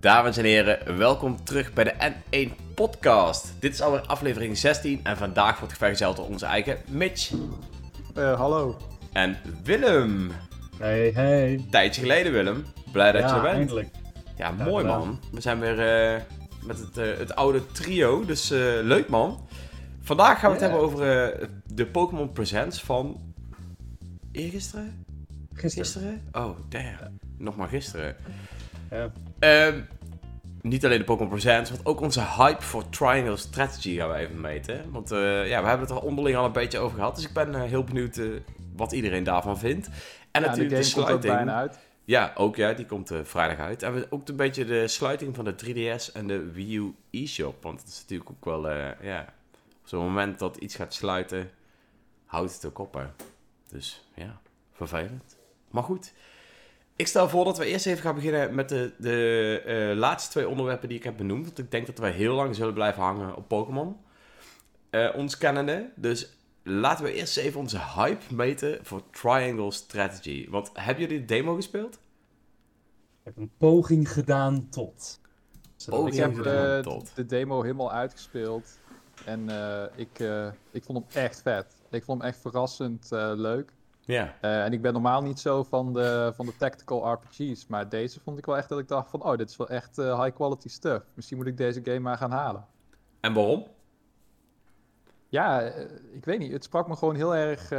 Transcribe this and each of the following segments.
Dames en heren, welkom terug bij de N1 Podcast. Dit is alweer aflevering 16 en vandaag wordt vergezeld door onze eigen Mitch Eh, hallo. en Willem. Hey, hey. Tijdje geleden, Willem. Blij dat je ja, er bent. eindelijk. Ja, mooi man. We zijn weer eh, met het, eh, het oude trio, dus leuk man. Vandaag gaan we het Ja. hebben over de Pokémon Presents van eergisteren? Gisteren. Gisteren? Oh, damn. Nog maar gisteren. Ja. Ehm, niet alleen de Pokémon Presents, want ook onze hype voor Triangle Strategy gaan we even meten. Want eh, ja, we hebben het er onderling al een beetje over gehad. Dus ik ben eh, heel benieuwd eh, wat iedereen daarvan vindt. En Ja, natuurlijk de, komt sluiting. bijna uit. Ja, ook ja, die komt vrijdag uit. En we, ook een beetje de sluiting van de 3DS en de Wii U eShop. Want het is natuurlijk ook wel, ja, op zo'n moment dat iets gaat sluiten, houdt het ook op. Hè. Dus ja, vervelend. Maar goed. Ik stel voor dat we eerst even gaan beginnen met de, de eh, laatste twee onderwerpen die ik heb benoemd. Want ik denk dat wij heel lang zullen blijven hangen op Pokémon. Eh, ons kennende. Dus laten we eerst even onze hype meten voor Triangle Strategy. Want hebben jullie de demo gespeeld? Ik heb een poging gedaan tot. Poging ik heb gedaan eh, tot. de demo helemaal uitgespeeld. En eh, ik, eh, ik vond hem echt vet. Ik vond hem echt verrassend eh, leuk. Ja. Eh, en ik ben normaal niet zo van de, van de tactical RPG's. Maar deze vond ik wel echt dat ik dacht van... Oh, dit is wel echt eh, high quality stuff. Misschien moet ik deze game maar gaan halen. En waarom? Ja, eh, ik weet niet. Het sprak me gewoon heel erg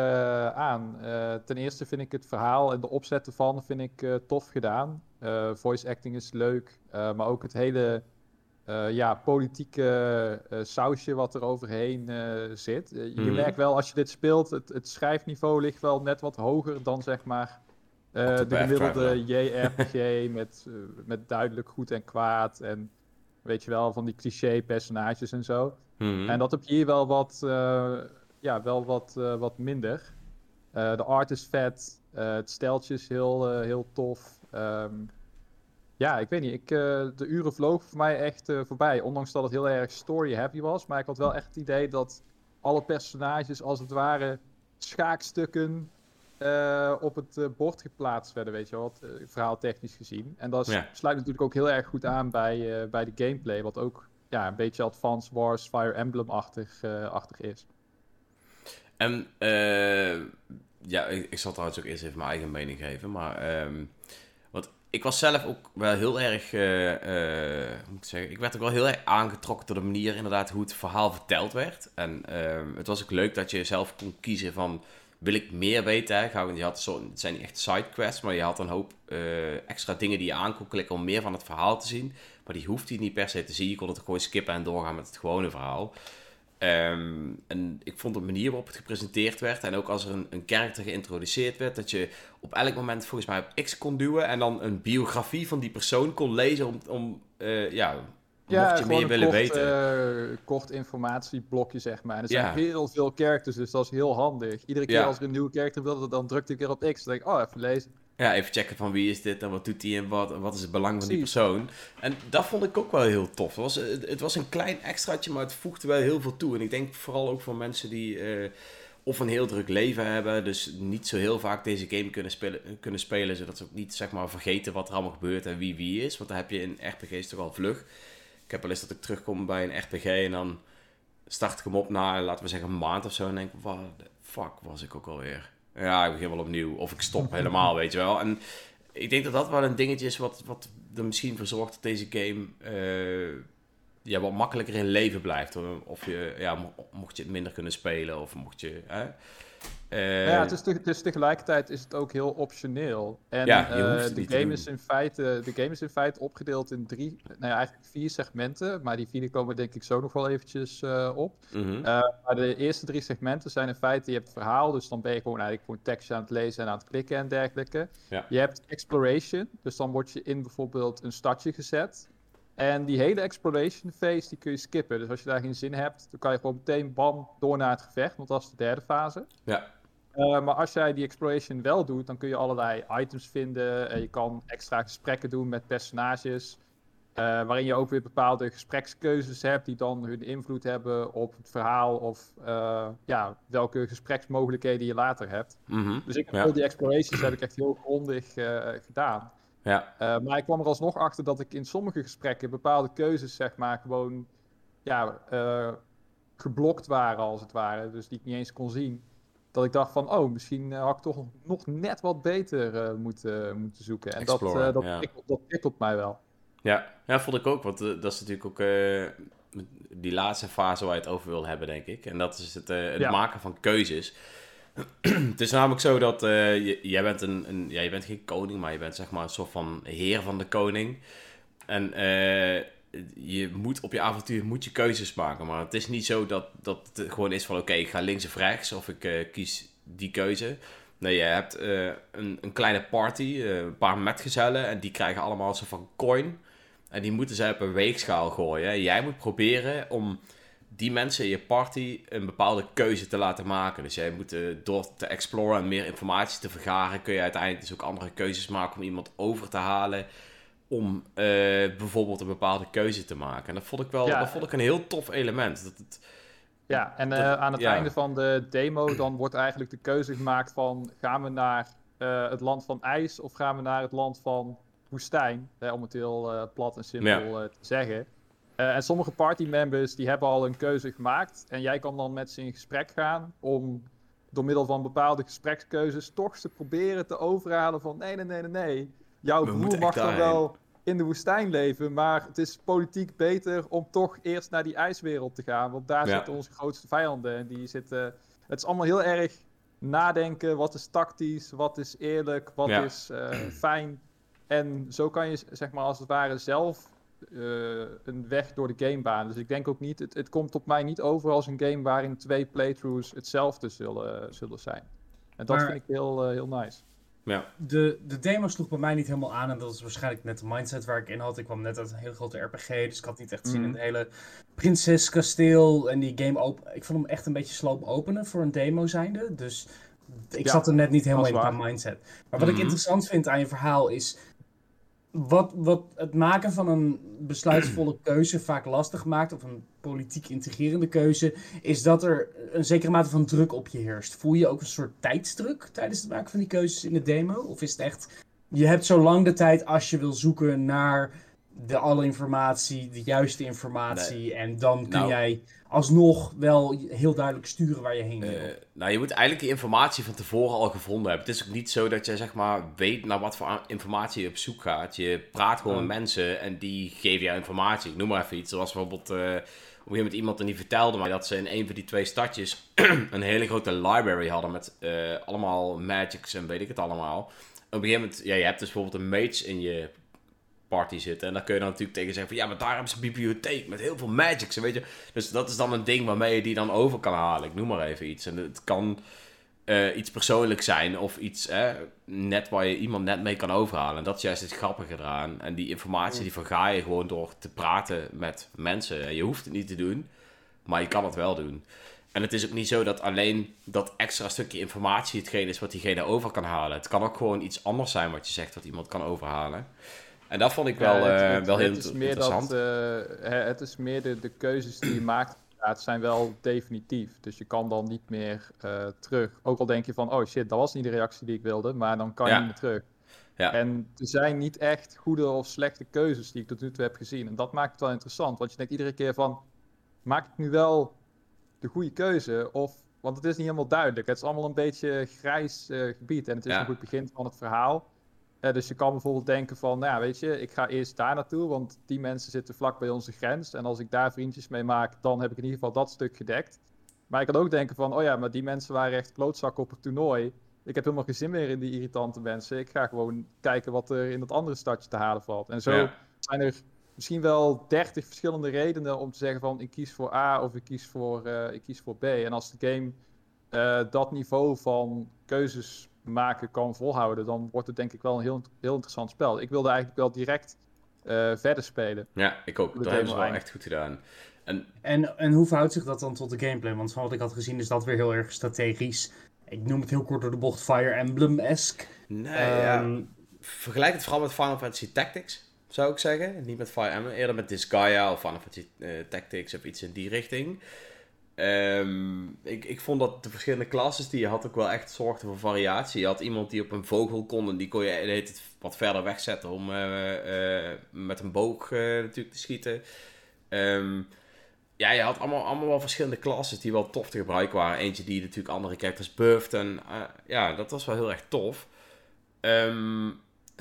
aan. Ten eerste vind ik het verhaal en de opzet ervan vind ik tof gedaan. Voice acting is leuk, maar ook het hele eh, ja, politieke eh, sausje wat er overheen eh, zit. Je Mhm. merkt wel als je dit speelt, het, het schrijfniveau ligt wel net wat hoger dan zeg maar de gemiddelde JRPG met, met duidelijk goed en kwaad en weet je wel, van die cliché personages en zo. Hmm. En dat heb je hier wel wat, ja, wel wat, wat minder. De art is vet. het steltje is heel, heel tof. Ehm, ja, ik weet niet. Ik, eh, de uren vlogen voor mij echt eh, voorbij. Ondanks dat het heel erg story-heavy was. Maar ik had wel echt het idee dat alle personages als het ware schaakstukken eh, op het bord geplaatst werden, weet je wel, wat, verhaaltechnisch gezien. En dat Ja. sluit natuurlijk ook heel erg goed aan bij, bij de gameplay, wat ook ja, een beetje Advance Wars, Fire Emblem-achtig achtig is. En ja, ik, ik zal trouwens ook eerst even mijn eigen mening geven. Maar ehm, ik was zelf ook wel heel erg, eh, eh, hoe moet ik zeggen, ik werd ook wel heel erg aangetrokken door de manier inderdaad hoe het verhaal verteld werd. En ehm, het was ook leuk dat je zelf kon kiezen van, wil ik meer weten? Hè? Je had zo, het zijn niet echt sidequests, maar je had een hoop eh, extra dingen die je aan kon klikken om meer van het verhaal te zien. Maar die hoefde je niet per se te zien. Je kon het gewoon skippen en doorgaan met het gewone verhaal. Ehm, en ik vond de manier waarop het gepresenteerd werd en ook als er een, een karakter geïntroduceerd werd, dat je op elk moment volgens mij op X kon duwen en dan een biografie van die persoon kon lezen om, om eh, ja, mocht je meer willen kort, weten. eh, kort informatieblokje, zeg maar. En er Ja. zijn heel veel characters, dus dat is heel handig. Iedere keer Ja. als er een nieuwe character wilde, dan drukte ik weer op X. Dan denk ik, oh, even lezen. Ja, even checken van wie is dit en wat doet hij en wat, wat is het belang van die persoon. En dat vond ik ook wel heel tof. Het was, het, was een klein extraatje, maar het voegde wel heel veel toe. En ik denk vooral ook voor mensen die eh, of een heel druk leven hebben, dus niet zo heel vaak deze game kunnen spelen, kunnen spelen zodat ze ook niet zeg maar, vergeten wat er allemaal gebeurt en wie wie is. Want dan heb je in RPG's toch al vlug. Ik heb wel eens dat ik terugkom bij een RPG en dan start ik hem op na, laten we zeggen, een maand of zo. En denk ik, wat fuck was ik ook alweer? Ja, ik begin wel opnieuw. Of ik stop helemaal, weet je wel. En ik denk dat dat wel een dingetje is wat, wat er misschien voor zorgt dat deze game eh, ja, wat makkelijker in leven blijft. Of je, ja, mo- mocht je het minder kunnen spelen of mocht je... Hè? Eh, ja, het is, te- het is tegelijkertijd is het ook heel optioneel. En Ja, eh, de, game is in feite, de game is in feite opgedeeld in drie, nou ja, eigenlijk vier segmenten. Maar die vierde komen denk ik zo nog wel eventjes eh, op. mhm. Maar de eerste drie segmenten zijn in feite, je hebt het verhaal, dus dan ben je gewoon eigenlijk gewoon tekstje aan het lezen en aan het klikken en dergelijke. Ja. Je hebt exploration, dus dan word je in bijvoorbeeld een stadje gezet. En die hele exploration phase, die kun je skippen. Dus als je daar geen zin hebt, dan kan je gewoon meteen bam door naar het gevecht, want dat is de derde fase. Ja. Eh, maar als jij die exploration wel doet, dan kun je allerlei items vinden. en je kan extra gesprekken doen met personages. eh, waarin je ook weer bepaalde gesprekskeuzes hebt die dan hun invloed hebben op het verhaal of eh, ja, welke gespreksmogelijkheden je later hebt. Mhm. Dus ik heb Ja. al die explorations heb ik echt heel grondig eh, gedaan. Ja, Eh, maar ik kwam er alsnog achter dat ik in sommige gesprekken bepaalde keuzes, zeg maar, gewoon ja, eh, geblokt waren, als het ware. Dus die ik niet eens kon zien. Dat ik dacht van, oh, misschien eh, had ik toch nog net wat beter eh, moeten, moeten zoeken. En dat, eh, dat, ja. prikkelt, dat prikkelt mij wel. ja. ja vond ik ook. Want dat is natuurlijk ook die laatste fase waar je het over wil hebben, denk ik. En dat is het, het Ja. maken van keuzes. het is namelijk zo dat je, jij bent een, een, ja, je bent geen koning, maar je bent zeg maar een soort van heer van de koning. En je moet op je avontuur moet je keuzes maken. Maar het is niet zo dat, dat het gewoon is van oké, ik ga links of rechts of ik eh, kies die keuze. Nee, je hebt eh, een, een kleine party, eh, een paar metgezellen en die krijgen allemaal soort van coin. En die moeten zij op een weegschaal gooien. En jij moet proberen om die mensen in je party een bepaalde keuze te laten maken. Dus jij moet door te exploren en meer informatie te vergaren, kun je uiteindelijk dus ook andere keuzes maken om iemand over te halen. Om eh, bijvoorbeeld een bepaalde keuze te maken. En dat vond ik wel Ja. dat vond ik een heel tof element. Dat het, Ja, en Dat- eh, aan het ja. einde van de demo dan wordt eigenlijk de keuze gemaakt van gaan we naar eh, het land van ijs of gaan we naar het land van woestijn, hè, om het heel plat en simpel te zeggen. En sommige partymembers die hebben al een keuze gemaakt en jij kan dan met ze in gesprek gaan om door middel van bepaalde gesprekskeuzes toch te proberen te overhalen van nee, nee, nee, nee, nee. Jouw We broer moeten mag dan wel in de woestijn leven, maar het is politiek beter om toch eerst naar die ijswereld te gaan, want daar Ja. zitten onze grootste vijanden en die zitten... Het is allemaal heel erg nadenken, wat is tactisch, wat is eerlijk, wat Ja. is eh, fijn. En zo kan je zeg maar als het ware zelf eh, een weg door de game banen. Dus ik denk ook niet, het, het komt op mij niet over als een game waarin twee playthroughs hetzelfde zullen, zullen zijn. En dat Maar- vind ik heel, eh, heel nice. Ja, De, de demo sloeg bij mij niet helemaal aan. En dat is waarschijnlijk net de mindset waar ik in had. Ik kwam net uit een hele grote RPG. Dus ik had niet echt zin in Mhm. het hele prinses-kasteel. En die game open. Ik vond hem echt een beetje sloop openen voor een demo zijnde. Dus ik Ja, zat er net niet helemaal in qua waar. mindset. Maar wat ik Mhm. interessant vind aan je verhaal is. Wat, wat het maken van een besluitvolle keuze vaak lastig maakt, of een politiek integrerende keuze, is dat er een zekere mate van druk op je heerst. Voel je ook een soort tijdsdruk tijdens het maken van die keuzes in de demo? Of is het echt, je hebt zo lang de tijd als je wil zoeken naar de alle informatie, de juiste informatie, en dan kun Nou. jij alsnog wel heel duidelijk sturen waar je heen wil. Eh, nou, je moet eigenlijk die informatie van tevoren al gevonden hebben. Het is ook niet zo dat je zeg maar weet naar wat voor informatie je op zoek gaat. Je praat gewoon met mensen en die geven jou informatie. Ik noem maar even iets. Er was bijvoorbeeld eh, op een gegeven moment iemand en die vertelde mij dat ze in een van die twee stadjes een hele grote library hadden met eh, allemaal magics en weet ik het allemaal. Op een gegeven moment, ja, je hebt dus bijvoorbeeld een mage in je party zitten. En daar kun je dan natuurlijk tegen zeggen van ja, maar daar hebben ze een bibliotheek met heel veel magics. Weet je? Dus dat is dan een ding waarmee je die dan over kan halen. Ik noem maar even iets. En het kan eh, iets persoonlijks zijn of iets net waar je iemand net mee kan overhalen. En dat is juist het grappige eraan. En die informatie die verga je gewoon door te praten met mensen. En je hoeft het niet te doen, maar je kan het wel doen. En het is ook niet zo dat alleen dat extra stukje informatie hetgeen is wat diegene over kan halen. Het kan ook gewoon iets anders zijn wat je zegt wat iemand kan overhalen. En dat vond ik wel, Ja, het- eh, het- wel heel het is meer interessant. Dat, eh, het is meer de, de keuzes die je maakt, het zijn wel definitief. Dus je kan dan niet meer eh, terug. Ook al denk je van, oh shit, dat was niet de reactie die ik wilde, maar dan kan je niet meer terug. Ja. En er zijn niet echt goede of slechte keuzes die ik tot nu toe heb gezien. En dat maakt het wel interessant, want je denkt iedere keer van, maak ik nu wel de goede keuze? Of, want het is niet helemaal duidelijk. Het is allemaal een beetje grijs gebied en het is Ja. nog goed begin van het verhaal. Dus je kan bijvoorbeeld denken van, nou ja, weet je, ik ga eerst daar naartoe, want die mensen zitten vlak bij onze grens. En als ik daar vriendjes mee maak, dan heb ik in ieder geval dat stuk gedekt. Maar ik kan ook denken van, oh ja, maar die mensen waren echt klootzakken op het toernooi. Ik heb helemaal geen zin meer in die irritante mensen. Ik ga gewoon kijken wat er in dat andere stadje te halen valt. En zo Ja. zijn er misschien wel dertig verschillende redenen om te zeggen van, ik kies voor A of ik kies voor, eh, ik kies voor B. En als de game eh, dat niveau van keuzes maken kan volhouden, dan wordt het denk ik wel een heel, heel interessant spel. Ik wilde eigenlijk wel direct eh, verder spelen. Ja, ik ook. De Dat hebben ze wel eind. echt goed gedaan. En En, en hoe verhoudt zich dat dan tot de gameplay? Want van wat ik had gezien is dat weer heel erg strategisch. Ik noem het heel kort door de bocht Fire Emblem-esque. nee, ja, Ehm, vergelijk het vooral met Final Fantasy Tactics, zou ik zeggen. Niet met Fire Emblem, eerder met Disgaea of Final Fantasy eh, Tactics of iets in die richting. Ehm, ik, ik vond dat de verschillende klasses die je had ook wel echt zorgden voor variatie. Je had iemand die op een vogel kon en die kon je tijd wat verder wegzetten om eh, eh, met een boog eh, natuurlijk te schieten. Ehm, ja, je had allemaal, allemaal wel verschillende klasses die wel tof te gebruiken waren. Eentje die natuurlijk andere characters bufft en ja, dat was wel heel erg tof. Ehm,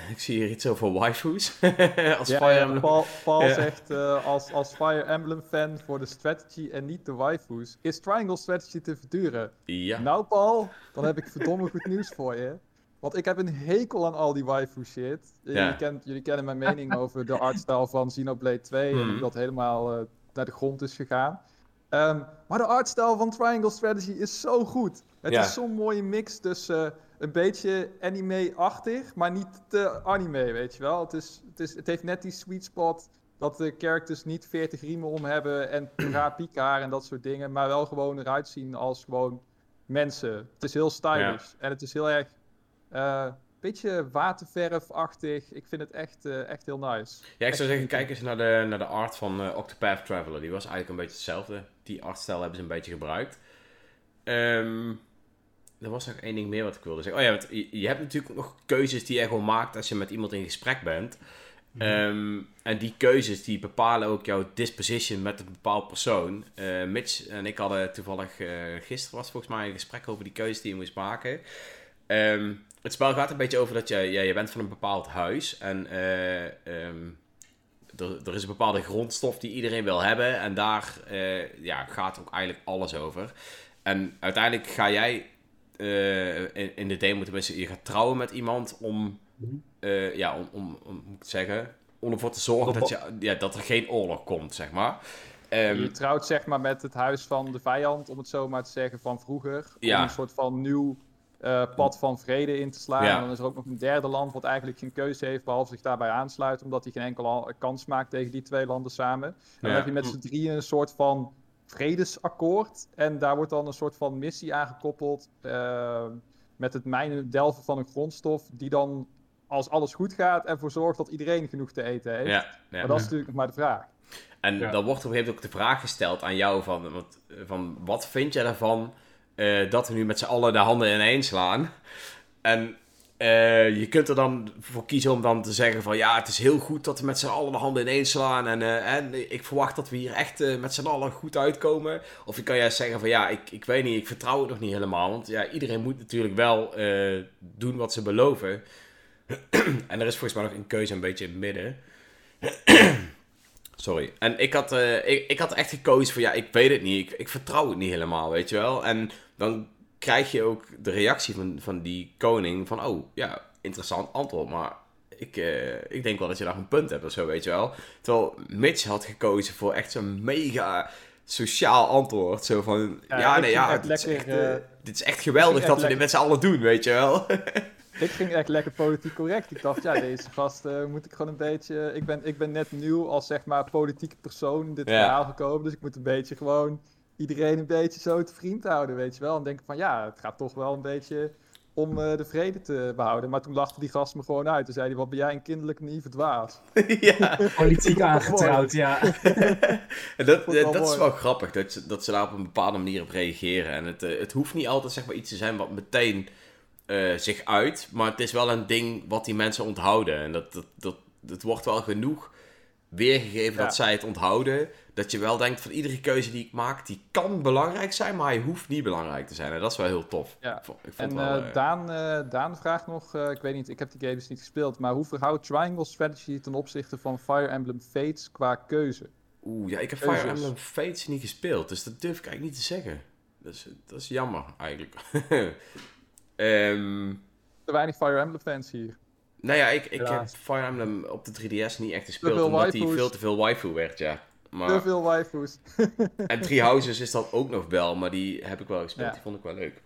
ik zie hier iets over waifus. als Ja, Fire Emblem. Paul, Paul Ja. zegt eh, als, als Fire Emblem fan voor de strategy en niet de waifus. Is Triangle Strategy te verduren? Ja. Nou Paul, dan heb ik verdomme goed nieuws voor je. Want ik heb een hekel aan al die waifu shit. Jullie, Ja. kent, jullie kennen mijn mening over de artstyle van Xenoblade 2 en Hmm. hoe dat helemaal eh, naar de grond is gegaan. Ehm, maar de artstyle van Triangle Strategy is zo goed. Het is zo'n mooie mix tussen eh, een beetje anime-achtig, maar niet te anime, weet je wel. Het, is, het, is, het heeft net die sweet spot dat de characters niet 40 riemen om hebben en raar piekhaar en dat soort dingen, maar wel gewoon eruit zien als gewoon mensen. Het is heel stylish en het is heel erg eh beetje waterverfachtig. Ik vind het echt, eh, echt heel nice. Ja, ik zou zeggen, kijk eens naar de, naar de art van eh, Octopath Traveler. Die was eigenlijk een beetje hetzelfde. Die artstijl hebben ze een beetje gebruikt. Ehm, er was nog één ding meer wat ik wilde zeggen. Oh ja, want je, je hebt natuurlijk nog keuzes die je gewoon maakt als je met iemand in gesprek bent. Ehm, en die keuzes die bepalen ook jouw disposition met een bepaald persoon. Eh, Mitch en ik hadden toevallig, eh, gisteren was volgens mij een gesprek over die keuzes die je moest maken. Ehm, het spel gaat een beetje over dat je, ja, je bent van een bepaald huis en eh, ehm, er, er is een bepaalde grondstof die iedereen wil hebben en daar ja, gaat ook eigenlijk alles over. En uiteindelijk ga jij eh, in, in de demo tenminste, je gaat trouwen met iemand om, eh, ja, om, om, om, moet ik zeggen, om ervoor te zorgen dat, je, ja, dat er geen oorlog komt, zeg maar. Ehm, je trouwt zeg maar met het huis van de vijand, om het zo maar te zeggen, van vroeger. Ja. Om een soort van nieuw eh, pad van vrede in te slaan. Ja. En dan is er ook nog een derde land wat eigenlijk geen keuze heeft, behalve zich daarbij aansluit, omdat hij geen enkele kans maakt tegen die twee landen samen. En dan Ja. heb je met z'n drieën een soort van vredesakkoord. En daar wordt dan een soort van missie aangekoppeld eh, met het mijnen delven van een grondstof, die dan, als alles goed gaat, ervoor zorgt dat iedereen genoeg te eten heeft. ja, ja. Maar dat is natuurlijk nog maar de vraag. En Ja. dan wordt op een gegeven moment ook de vraag gesteld aan jou van, wat, van wat vind jij ervan eh, dat we nu met z'n allen de handen ineen slaan? En eh, je kunt er dan voor kiezen om dan te zeggen van ja, het is heel goed dat we met z'n allen de handen ineen slaan en, eh, ik verwacht dat we hier echt eh, met z'n allen goed uitkomen. Of je kan juist zeggen van ja, ik, ik weet niet, ik vertrouw het nog niet helemaal, want ja, iedereen moet natuurlijk wel doen wat ze beloven. en er is volgens mij nog een keuze een beetje in het midden. Sorry. En ik had, ik, ik had echt gekozen voor, ja, ik weet het niet. Ik, ik vertrouw het niet helemaal, weet je wel. En dan krijg je ook de reactie van, van die koning van, oh, ja, interessant antwoord. Maar ik, eh, ik denk wel dat je daar een punt hebt of zo, weet je wel. Terwijl Mitch had gekozen voor echt zo'n mega sociaal antwoord. Zo van, ja, nee, ja, echt dit is, lekker, echt, eh, eh, dit is echt geweldig dat we dit met z'n allen doen, weet je wel. Ik ging echt lekker politiek correct. Ik dacht, ja, deze gast moet ik gewoon een beetje... Ik ben, ik ben net nieuw als, zeg maar, politieke persoon in dit Ja. verhaal gekomen. Dus ik moet een beetje gewoon iedereen een beetje zo te vriend houden, weet je wel. En denken van, ja, het gaat toch wel een beetje om eh, de vrede te behouden. Maar toen lachte die gast me gewoon uit. Toen zei hij, wat ben jij een kinderlijk naïeve dwaas. ja. Politiek aangetrouwd, ja. En dat, wel dat is wel grappig, dat, ze- dat ze daar op een bepaalde manier op reageren. En het, eh, het hoeft niet altijd zeg maar, iets te zijn wat meteen eh, zich uit, maar het is wel een ding wat die mensen onthouden. En dat, dat, dat, het wordt wel genoeg weergegeven Ja. dat zij het onthouden, dat je wel denkt van iedere keuze die ik maak, die kan belangrijk zijn, maar hij hoeft niet belangrijk te zijn. En dat is wel heel tof. Ja. Ik vond, ik vond En wel, eh, eh, Daan, eh, Daan vraagt nog, ik weet niet, ik heb die games niet gespeeld, maar hoe verhoudt Triangle Strategy ten opzichte van Fire Emblem Fates qua keuze? Oeh, ja, ik heb keuzes. Fire Emblem Fates niet gespeeld, dus dat durf ik eigenlijk niet te zeggen. Dat is, dat is jammer, eigenlijk. Ehm Te weinig Fire Emblem fans hier. Nou ja, ik, ik heb. Fire Emblem op de 3DS niet echt gespeeld, omdat die waifus. veel te veel waifu werd, ja. Te veel waifus. en Three Houses is dat ook nog wel, maar die heb ik wel gespeeld, Ja. die vond ik wel leuk.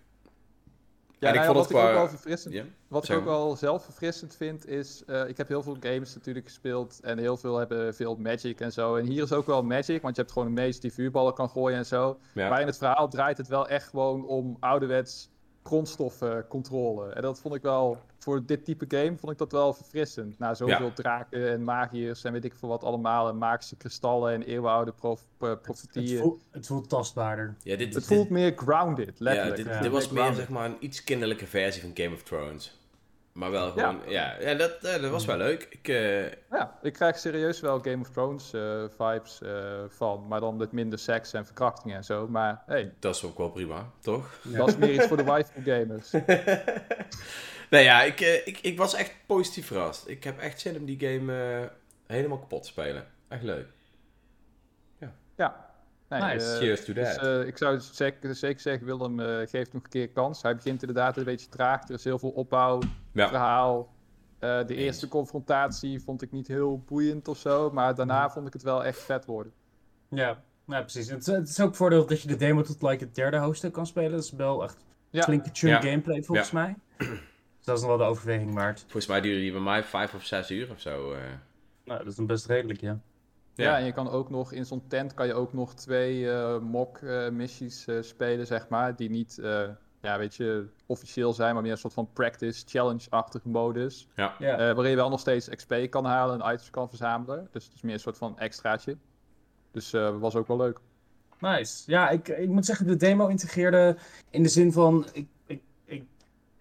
Ja, En ik nou vond wat het ik ook wel verfrissend, wat ik ook wel zelf verfrissend vind, is... eh, ik heb heel veel games natuurlijk gespeeld en heel veel hebben veel Magic en zo. En hier is ook wel Magic, want je hebt gewoon een mage die vuurballen kan gooien en zo. Ja. Maar in het verhaal draait het wel echt gewoon om ouderwets grondstoffencontrole. En dat vond ik wel, voor dit type game, vond ik dat wel verfrissend. Na zoveel Ja. draken en magiërs en weet ik veel wat allemaal. En magische kristallen en eeuwenoude prof, eh, Het, profetieën. voelt, het voelt tastbaarder. Ja, dit, Het dit- voelt meer grounded, ja, letterlijk. dit, Het Ja. dit voelt was meer zeg maar een iets kinderlijke versie van Game of Thrones. Maar wel Ja. gewoon, ja, ja, dat, eh, dat was wel leuk. Ik, eh, Ja, ik krijg serieus wel Game of Thrones eh, vibes eh, van. Maar dan met minder seks en verkrachtingen en zo. Maar hey, dat is ook wel prima, toch? dat is meer iets voor de waifu gamers. nee, ja, ik, eh, ik, ik was echt positief verrast. Ik heb echt zin om die game eh, helemaal kapot te spelen. Echt leuk. Ja. Nee, Nice. eh, Cheers to dus, that. eh, ik zou zeker, zeker zeggen, Willem, eh geef nog een keer kans. Hij begint inderdaad een beetje traag. Er is heel veel opbouw, ja. verhaal. Eh, de Eens. eerste confrontatie vond ik niet heel boeiend of zo. Maar daarna vond ik het wel echt vet worden. Ja, ja precies. Het, het is ook het voordeel dat je de demo tot like, het derde hoofdstuk kan spelen. Dat is wel echt Ja. flinke chunk Ja. gameplay volgens mij. Dus dat is nog wel de overweging waard. Volgens mij duurde die bij mij vijf of zes uur of zo. eh. Nou, dat is dan best redelijk, ja. Ja. Ja. en je kan ook nog in zo'n tent kan je ook nog twee eh mock eh, missies eh, spelen, zeg maar. Die niet, eh, ja, weet je, officieel zijn, maar meer een soort van practice, challenge-achtige modus. Ja. Ja, Eh, waarin je wel nog steeds XP kan halen en items kan verzamelen. Dus het is meer een soort van extraatje. Dus eh was ook wel leuk. nice. Ja, ik, ik moet zeggen, de demo integreerde in de zin van... Ik,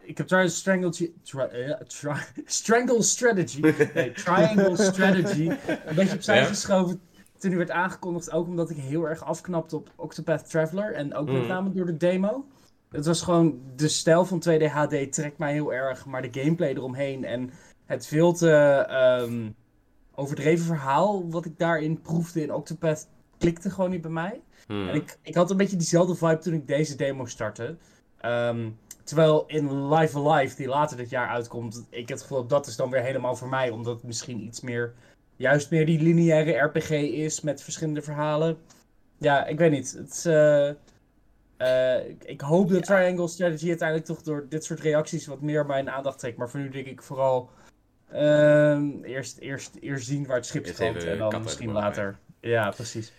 ik heb trouwens Strangle, eh, Strangle Strategy, nee, Triangle Strategy, een beetje opzij Ja. geschoven toen die werd aangekondigd. Ook omdat ik heel erg afknapte op Octopath Traveler en ook met Mhm. name door de demo. Het was gewoon, de stijl van 2D HD trekt mij heel erg, maar de gameplay eromheen en het veel te ehm, overdreven verhaal wat ik daarin proefde in Octopath klikte gewoon niet bij mij. Hmm. En ik, ik had een beetje diezelfde vibe toen ik deze demo startte. Ehm, terwijl in Live Alive, die later dit jaar uitkomt, ik het gevoel heb dat is dan weer helemaal voor mij. Omdat het misschien iets meer, juist meer die lineaire RPG is met verschillende verhalen. Ja, ik weet niet. Het, eh, eh, ik, hoop dat Triangle Strategy uiteindelijk toch door dit soort reacties wat meer mijn aandacht trekt. Maar voor nu denk ik vooral ehm, eerst, eerst, eerst zien waar het schip even en dan misschien later. Ja, precies.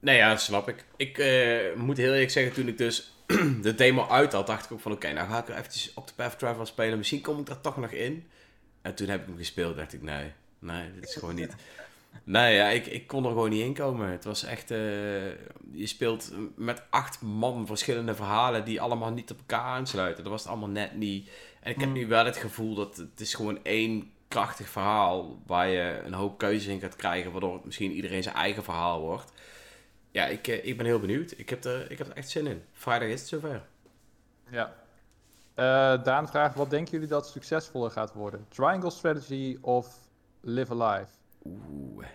Nee, ja, dat snap ik. Ik eh, moet heel eerlijk zeggen, toen ik dus de demo uit had, dacht ik ook van oké, nou ga ik er eventjes op de Path Travel spelen. Misschien kom ik daar toch nog in. En toen heb ik hem gespeeld, dacht ik nee, nee, dit is gewoon niet. Nee, ja, ik, ik kon er gewoon niet in komen. Het was echt, eh, je speelt met acht man verschillende verhalen die allemaal niet op elkaar aansluiten. Dat was het allemaal net niet. En ik heb Hmm. nu wel het gevoel dat het is gewoon één krachtig verhaal waar je een hoop keuzes in gaat krijgen, waardoor het misschien iedereen zijn eigen verhaal wordt. Ja, ik, eh, ik ben heel benieuwd. Ik heb, er, ik heb er echt zin in. Vrijdag is het zover. Ja. Eh, Daan vraagt, wat denken jullie dat succesvoller gaat worden? Triangle Strategy of Live Alive? Oeh,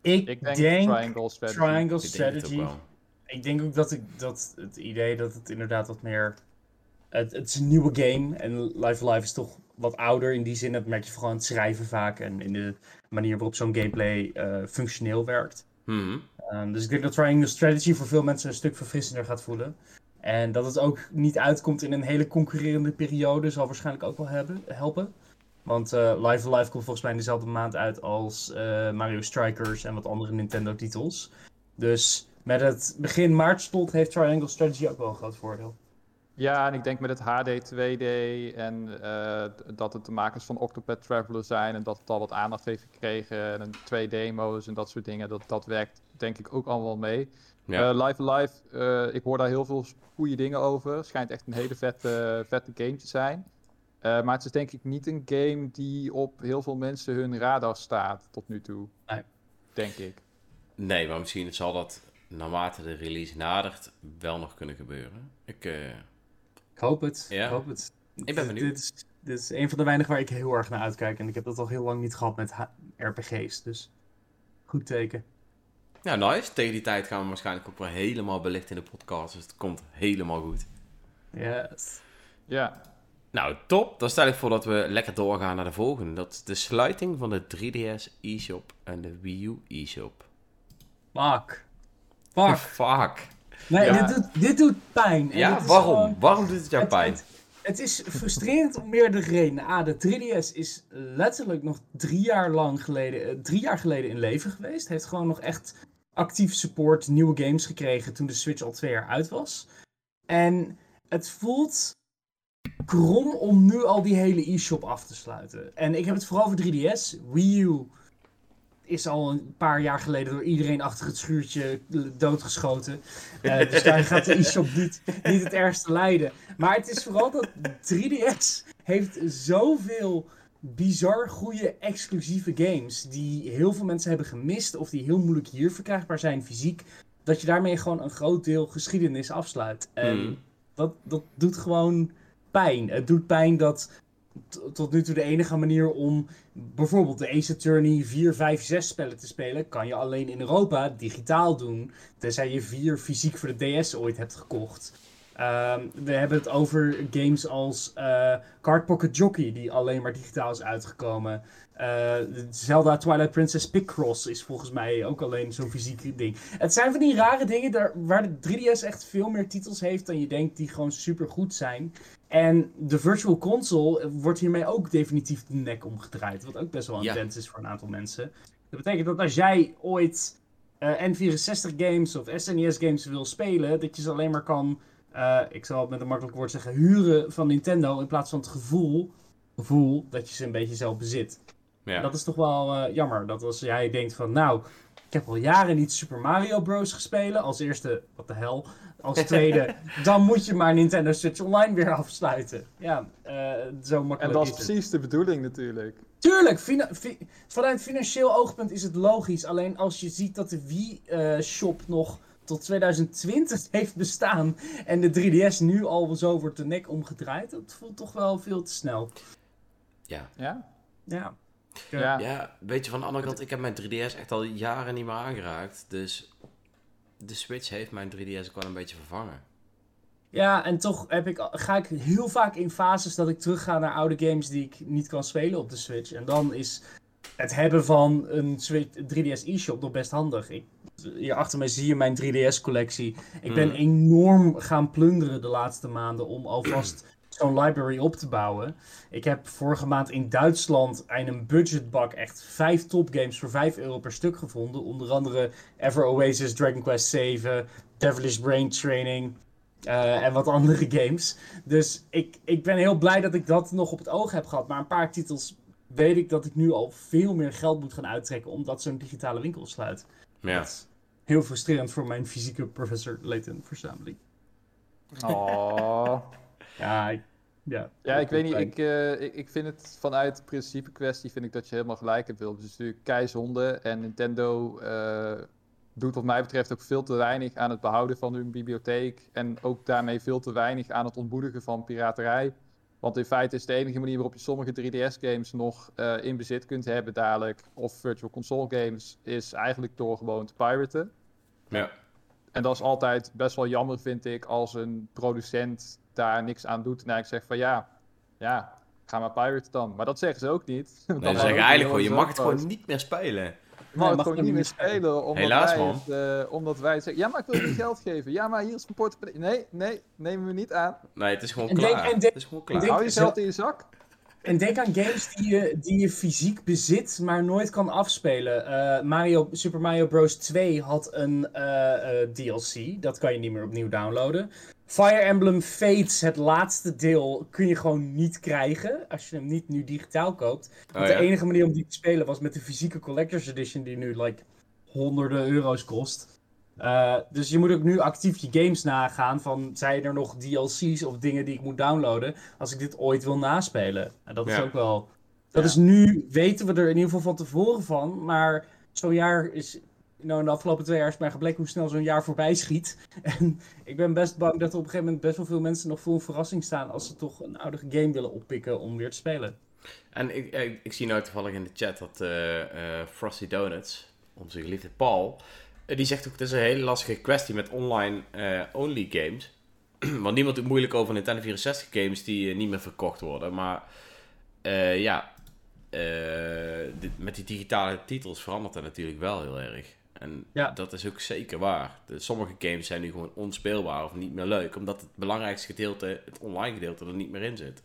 Ik, Ik denk, denk, Triangle Strategy. Triangle ik denk het ook Strategy. Ik denk ook dat, ik, dat het idee dat het inderdaad wat meer... Het, het is een nieuwe game en Life Alive is toch wat ouder in die zin. Dat merk je vooral aan het schrijven vaak en in de manier waarop zo'n gameplay eh, functioneel werkt. Mhm. Um, dus ik denk dat Triangle Strategy voor veel mensen een stuk verfrissender gaat voelen. En dat het ook niet uitkomt in een hele concurrerende periode zal waarschijnlijk ook wel hebben, helpen. Want eh Live Alive komt volgens mij in dezelfde maand uit als eh, Mario Strikers en wat andere Nintendo titels. Dus met het begin maart slot heeft Triangle Strategy ook wel een groot voordeel. Ja, en ik denk met het HD 2D en eh, dat het de makers van Octopath Traveler zijn en dat het al wat aandacht heeft gekregen en twee demo's en dat soort dingen, dat, dat werkt denk ik ook allemaal mee. Ja. Eh, Live Alive, eh, ik hoor daar heel veel goede dingen over. Schijnt echt een hele vette, vette game te zijn. Eh, maar het is denk ik niet een game die op heel veel mensen hun radar staat tot nu toe. Nee. Denk ik. Nee, maar misschien zal dat naarmate de release nadert wel nog kunnen gebeuren. Ik, eh, Ik hoop het. Ja. Ik hoop het. Ik ben benieuwd. Dit is, dit is een van de weinigen waar ik heel erg naar uitkijk. En ik heb dat al heel lang niet gehad met RPG's. Dus goed teken. ja, nice. Tegen die tijd gaan we waarschijnlijk ook weer helemaal belichten in de podcast. Dus het komt helemaal goed. Yes. Ja, Nou, top. Dan stel ik voor dat we lekker doorgaan naar de volgende. Dat is de sluiting van de 3DS eShop en de Wii U eShop. Fuck. Fuck. Fuck. Nee, Ja. dit, doet, dit doet pijn. En Ja, waarom? gewoon- Waarom doet het jou het- pijn? Het, het is frustrerend om meerdere redenen. A, de 3DS is letterlijk nog drie jaar lang geleden, eh, drie jaar geleden in leven geweest. Heeft gewoon nog echt actief support, nieuwe games gekregen toen de Switch al twee jaar uit was. En het voelt krom om nu al die hele e-shop af te sluiten. En ik heb het vooral over 3DS. Wii U is al een paar jaar geleden door iedereen achter het schuurtje doodgeschoten. Uh, dus daar gaat de e-shop niet, niet het ergste lijden. Maar het is vooral dat 3DS heeft zoveel bizar goede exclusieve games die heel veel mensen hebben gemist of die heel moeilijk hier verkrijgbaar zijn fysiek, dat je daarmee gewoon een groot deel geschiedenis afsluit. En Hmm. dat, dat doet gewoon pijn. Het doet pijn dat tot nu toe de enige manier om bijvoorbeeld de Ace Attorney 4, 5, 6 spellen te spelen, kan je alleen in Europa digitaal doen. Tenzij je 4 fysiek voor de DS ooit hebt gekocht. Ehm, we hebben het over games als eh Card Pocket Jockey, die alleen maar digitaal is uitgekomen. Eh, Zelda Twilight Princess Picross is volgens mij ook alleen zo'n fysiek ding. Het zijn van die rare dingen daar, waar de 3DS echt veel meer titels heeft dan je denkt die gewoon super goed zijn. En de Virtual Console wordt hiermee ook definitief de nek omgedraaid. Wat ook best wel een Ja. is voor een aantal mensen. Dat betekent dat als jij ooit eh, N64 games of SNES games wil spelen, dat je ze alleen maar kan, eh, ik zal het met een makkelijk woord zeggen, huren van Nintendo in plaats van het gevoel, gevoel dat je ze een beetje zelf bezit. Ja. Dat is toch wel eh, jammer. Dat als jij denkt van, nou, ik heb al jaren niet Super Mario Bros. gespeeld. Als eerste, wat de hel. Als tweede, dan moet je maar Nintendo Switch Online weer afsluiten. Ja, eh, zo makkelijk En dat is het. precies de bedoeling natuurlijk. Tuurlijk, fina- fi- vanuit financieel oogpunt is het logisch. Alleen als je ziet dat de Wii-shop nog tot 2020 heeft bestaan en de 3DS nu al zo wordt de nek omgedraaid, dat voelt toch wel veel te snel. Ja. Ja? Ja. Ja. ja, weet je, van de andere kant, ik heb mijn 3DS echt al jaren niet meer aangeraakt. Dus de Switch heeft mijn 3DS ook wel een beetje vervangen. Ja, en toch heb ik, ga ik heel vaak in fases dat ik terugga naar oude games die ik niet kan spelen op de Switch. En dan is het hebben van een Switch, 3DS eShop nog best handig. Ik, hier achter mij zie je mijn 3DS collectie. Ik ben Mhm. enorm gaan plunderen de laatste maanden om alvast zo'n library op te bouwen. Ik heb vorige maand in Duitsland in een budgetbak echt vijf topgames voor 5 euro per stuk gevonden. Onder andere Ever Oasis, Dragon Quest 7, Devilish Brain Training. eh, en wat andere games. Dus ik, ik ben heel blij dat ik dat nog op het oog heb gehad. Maar een paar titels weet ik dat ik nu al veel meer geld moet gaan uittrekken. Omdat zo'n digitale winkel sluit. Ja. Dat is heel frustrerend voor mijn fysieke professor Layton verzameling. Oh. Ja, ik- ja. Ja, ik weet niet. Ik, eh, ik, ik vind het vanuit principe kwestie vind ik dat je helemaal gelijk hebt, Wil. Dus het is natuurlijk keizonde. En Nintendo eh, doet wat mij betreft ook veel te weinig aan het behouden van hun bibliotheek. En ook daarmee veel te weinig aan het ontmoedigen van piraterij. Want in feite is de enige manier waarop je sommige 3DS-games nog eh, in bezit kunt hebben dadelijk, of Virtual Console games, is eigenlijk door gewoon te piraten. Ja. En dat is altijd best wel jammer, vind ik, als een producent daar niks aan doet. En eigenlijk zegt van ja, ja, ga maar pirate dan. Maar dat zeggen ze ook niet. Nee, ze zeggen eigenlijk gewoon, je mag het gewoon niet. meer spelen. Je mag Nee, het gewoon niet meer spelen, omdat, Helaas, wij man. het, eh, omdat wij zeggen, ja, maar ik wil je geld geven. Ja, maar hier is een portemonnee. Nee, nee, nemen we niet aan. Nee, het is gewoon En denk- klaar. en denk- het is gewoon klaar. denk- Hou je geld in je zak. En denk aan games die je, die je fysiek bezit, maar nooit kan afspelen. Eh, Mario, Super Mario Bros. 2 had een eh, eh, DLC. Dat kan je niet meer opnieuw downloaden. Fire Emblem Fates, het laatste deel, kun je gewoon niet krijgen. Als je hem niet nu digitaal koopt. Oh, Want ja. de enige manier om die te spelen was met de fysieke Collector's Edition, die nu like honderden euro's kost. Eh, dus je moet ook nu actief je games nagaan van zijn er nog DLC's of dingen die ik moet downloaden als ik dit ooit wil naspelen. En dat is ook wel. Dat Ja. is nu, weten we er in ieder geval van tevoren van, maar zo'n jaar is. Nou, in de afgelopen twee jaar is mij gebleken hoe snel zo'n jaar voorbij schiet. En ik ben best bang dat er op een gegeven moment best wel veel mensen nog voor een verrassing staan als ze toch een oudere game willen oppikken om weer te spelen. En ik, ik, ik zie nou toevallig in de chat dat eh, eh, Frosty Donuts, onze geliefde Paul, die zegt ook het is een hele lastige kwestie met online eh, only games. Want niemand doet moeilijk over Nintendo 64 games die eh, niet meer verkocht worden. Maar eh, ja, eh, dit- met die digitale titels verandert dat natuurlijk wel heel erg. En Ja. dat is ook zeker waar. De, sommige games zijn nu gewoon onspeelbaar of niet meer leuk. Omdat het belangrijkste gedeelte, het online gedeelte, er niet meer in zit.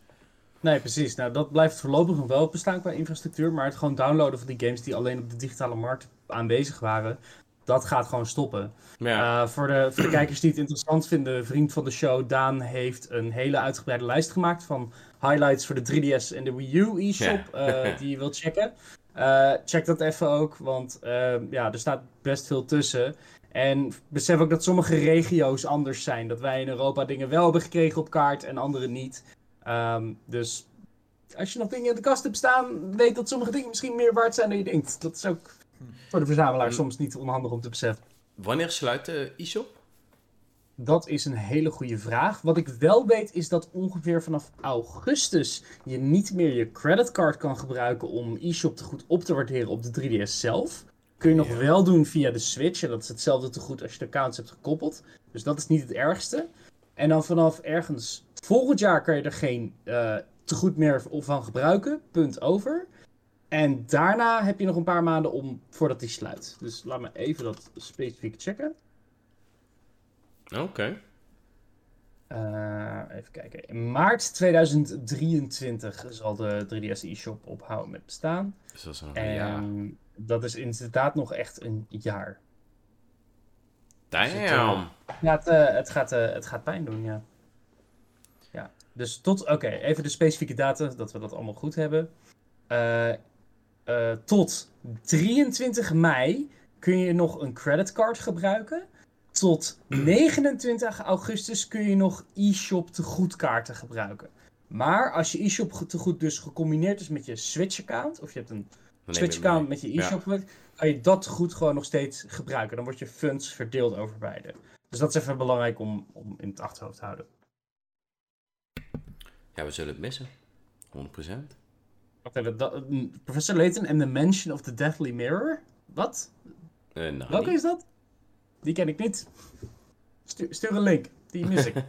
Nee, precies. Nou, dat blijft voorlopig nog wel bestaan qua infrastructuur. Maar het gewoon downloaden van die games die alleen op de digitale markt aanwezig waren, dat gaat gewoon stoppen. Ja. Eh, voor, de, voor de kijkers die het interessant vinden, vriend van de show, Daan heeft een hele uitgebreide lijst gemaakt van highlights voor de 3DS en de Wii U e-shop Ja. eh, die je wilt checken. Eh, check dat even ook, want ja, er staat best veel tussen. En besef ook dat sommige regio's anders zijn. Dat wij in Europa dingen wel hebben gekregen op kaart en andere niet. Ehm, dus als je nog dingen in de kast hebt staan, weet dat sommige dingen misschien meer waard zijn dan je denkt. Dat is ook voor de verzamelaar Hm. soms niet onhandig om te beseffen. Wanneer sluit de e-shop? Dat is een hele goede vraag. Wat ik wel weet is dat ongeveer vanaf augustus je niet meer je creditcard kan gebruiken om e-shop te goed op te waarderen op de 3DS zelf. Kun je nog Ja. wel doen via de Switch. En dat is hetzelfde te goed als je de accounts hebt gekoppeld. Dus dat is niet het ergste. En dan vanaf ergens volgend jaar kan je er geen eh tegoed meer van gebruiken. Punt over. En daarna heb je nog een paar maanden om voordat die sluit. Dus laat me even dat specifiek checken. Oké. Eh, even kijken. In maart 2023 zal de 3DS eShop ophouden met bestaan. Dus dat is nog een En jaar. dat is inderdaad nog echt een jaar. Damn. Ja, het, eh, het, gaat, eh, het gaat pijn doen, ja. Ja, dus tot, oké, even de specifieke data, dat we dat allemaal goed hebben. Eh, tot 23 mei kun je nog een creditcard gebruiken. Tot 29 augustus kun je nog e-shop tegoedkaarten gebruiken. Maar als je e-shop tegoed dus gecombineerd is met je Switch-account, of je hebt een Switch-account met je Ja. e-shop, kan je dat goed gewoon nog steeds gebruiken. Dan wordt je funds verdeeld over beide. Dus dat is even belangrijk om, om in het achterhoofd te houden. Ja, we zullen het missen. 100%. Wacht even, dat- mm, Professor Layton and the Mansion of the Deathly Mirror? Wat? Eh nou, Welke niet. is dat? Die ken ik niet. Stuur, stuur een link. Die mis ik.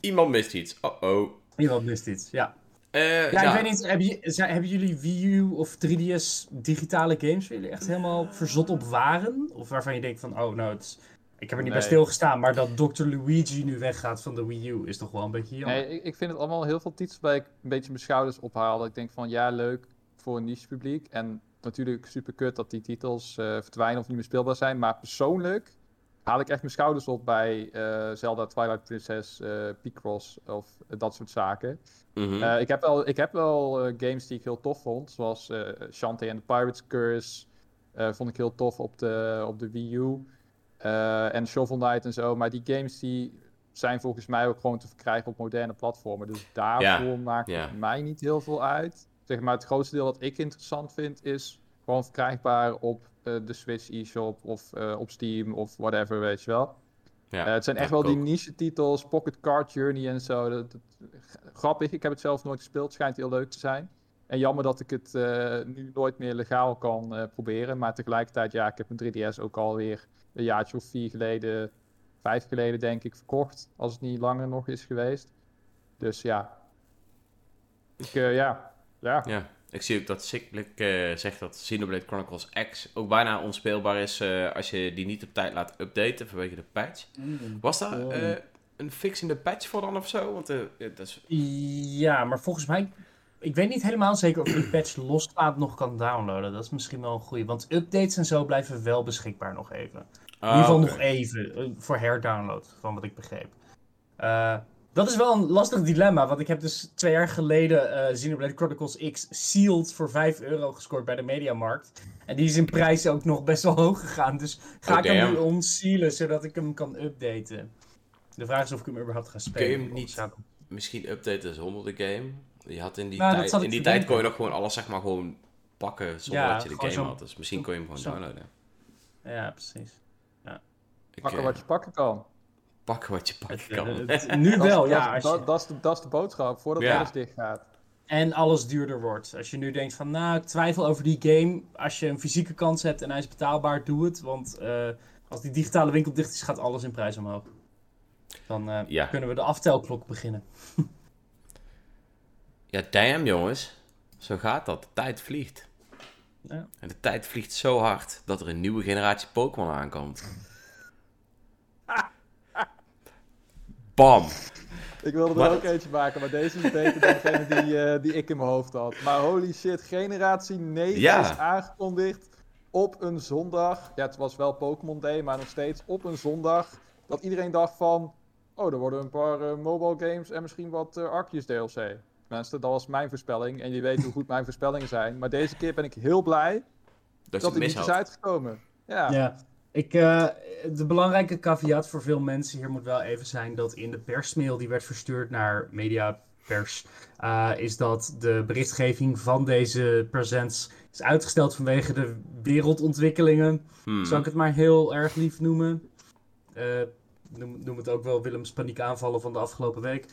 Iemand mist iets. Oh-oh. Iemand mist iets, ja. Eh, Ja, ja, ik weet niet, hebben, je- zijn- hebben jullie Wii U of 3DS digitale games waar jullie echt helemaal verzot op waren? Of waarvan je denkt van, oh nou, het is- ik heb er niet bij stilgestaan, maar dat Dr. Luigi nu weggaat van de Wii U is toch wel een beetje jammer. Nee, ik, ik vind het allemaal heel veel titels waar ik een beetje mijn schouders ophaal. Dat ik denk van ja, leuk voor een niche publiek. En natuurlijk super kut dat die titels eh, verdwijnen of niet meer speelbaar zijn. Maar persoonlijk haal ik echt mijn schouders op bij eh, Zelda, Twilight Princess, eh Picross of dat soort zaken. Mhm. Eh, ik heb wel, ik heb wel games die ik heel tof vond, zoals eh Shantae and the Pirate's Curse. eh, vond ik heel tof op de, op de Wii U. Eh, en Shovel Knight en zo. Maar die games die zijn volgens mij ook gewoon te verkrijgen op moderne platformen. Dus daarvoor maakt ja. het mij niet heel veel uit. Zeg maar, het grootste deel wat ik interessant vind is gewoon verkrijgbaar op eh, de Switch eShop of eh, op Steam of whatever, weet je wel. ja, het zijn echt wel die niche titels, Pocket Card Journey en zo. Dat, dat- grappig, ik heb het zelf nooit gespeeld, schijnt heel leuk te zijn. En jammer dat ik het nu nooit meer legaal kan proberen. Maar tegelijkertijd, ja, ik heb mijn 3DS ook alweer een jaartje of vier geleden, vijf geleden denk ik, verkocht. Als het niet langer nog is geweest. Dus ja. Ik, eh, ja. Ja. Ja, ik zie ook dat Sickblick eh zegt dat Xenoblade Chronicles X ook bijna onspeelbaar is eh, als je die niet op tijd laat updaten vanwege de patch. Mm. Was daar Oh. eh, een fix in de patch voor dan of zo? Want eh, ja, dat is... Ja, maar volgens mij. Ik weet niet helemaal zeker of je die patch loslaat nog kan downloaden. Dat is misschien wel een goede. Want updates en zo blijven wel beschikbaar nog even. In ieder geval Ah, nog even. eh, Voor herdownload, van wat ik begreep. Eh, dat is wel een lastig dilemma. Want ik heb dus twee jaar geleden Xenoblade Chronicles X sealed voor 5 euro gescoord bij de Mediamarkt. En die is in prijs ook nog best wel hoog gegaan. Dus ga Oh, ik hem nu onsealen zodat ik hem kan updaten. De vraag is of ik hem überhaupt ga spelen. hem Anders niet ga ik- Misschien updaten zonder de game. Je had in die Nou, tijd, in die tijd kon je nog gewoon alles zeg maar gewoon pakken zonder Ja, dat je de game had. Dus misschien kon je hem gewoon downloaden. Ja, precies. Pakken eh, wat je pakken kan. pakken wat je pakken kan. nu wel, dat ja. Dat, je, dat, is de, dat is de boodschap, voordat Ja. alles dicht gaat. en alles duurder wordt. Als je nu denkt van, nou, ik twijfel over die game. Als je een fysieke kans hebt en hij is betaalbaar, doe het. Want eh, als die digitale winkel dicht is, gaat alles in prijs omhoog. Dan eh, Ja. kunnen we de aftelklok beginnen. Ja, damn jongens. Zo gaat dat. De tijd vliegt. Ja. En de tijd vliegt zo hard dat er een nieuwe generatie Pokémon aankomt. Bam. Ik wilde er Maar- ook eentje maken, maar deze is beter dan degene die, eh, die ik in mijn hoofd had. Maar holy shit, generatie 9 Ja. is aangekondigd. op een zondag, ja het was wel Pokémon Day, maar nog steeds op een zondag, dat iedereen dacht van, oh er worden een paar eh, mobile games en misschien wat uh, Arceus DLC. Mensen, dat was mijn voorspelling en je weet hoe goed mijn voorspellingen zijn. Maar deze keer ben ik heel blij dat, dat niet is uitgekomen. Ja. ja. Ik, uh, de belangrijke caveat voor veel mensen hier moet wel even zijn dat in de persmail die werd verstuurd naar mediapers, uh, is dat de berichtgeving van deze presents is uitgesteld vanwege de wereldontwikkelingen. Hmm. Zal ik het maar heel erg lief noemen. Uh, noem, noem, het ook wel Willems paniekaanvallen van de afgelopen week.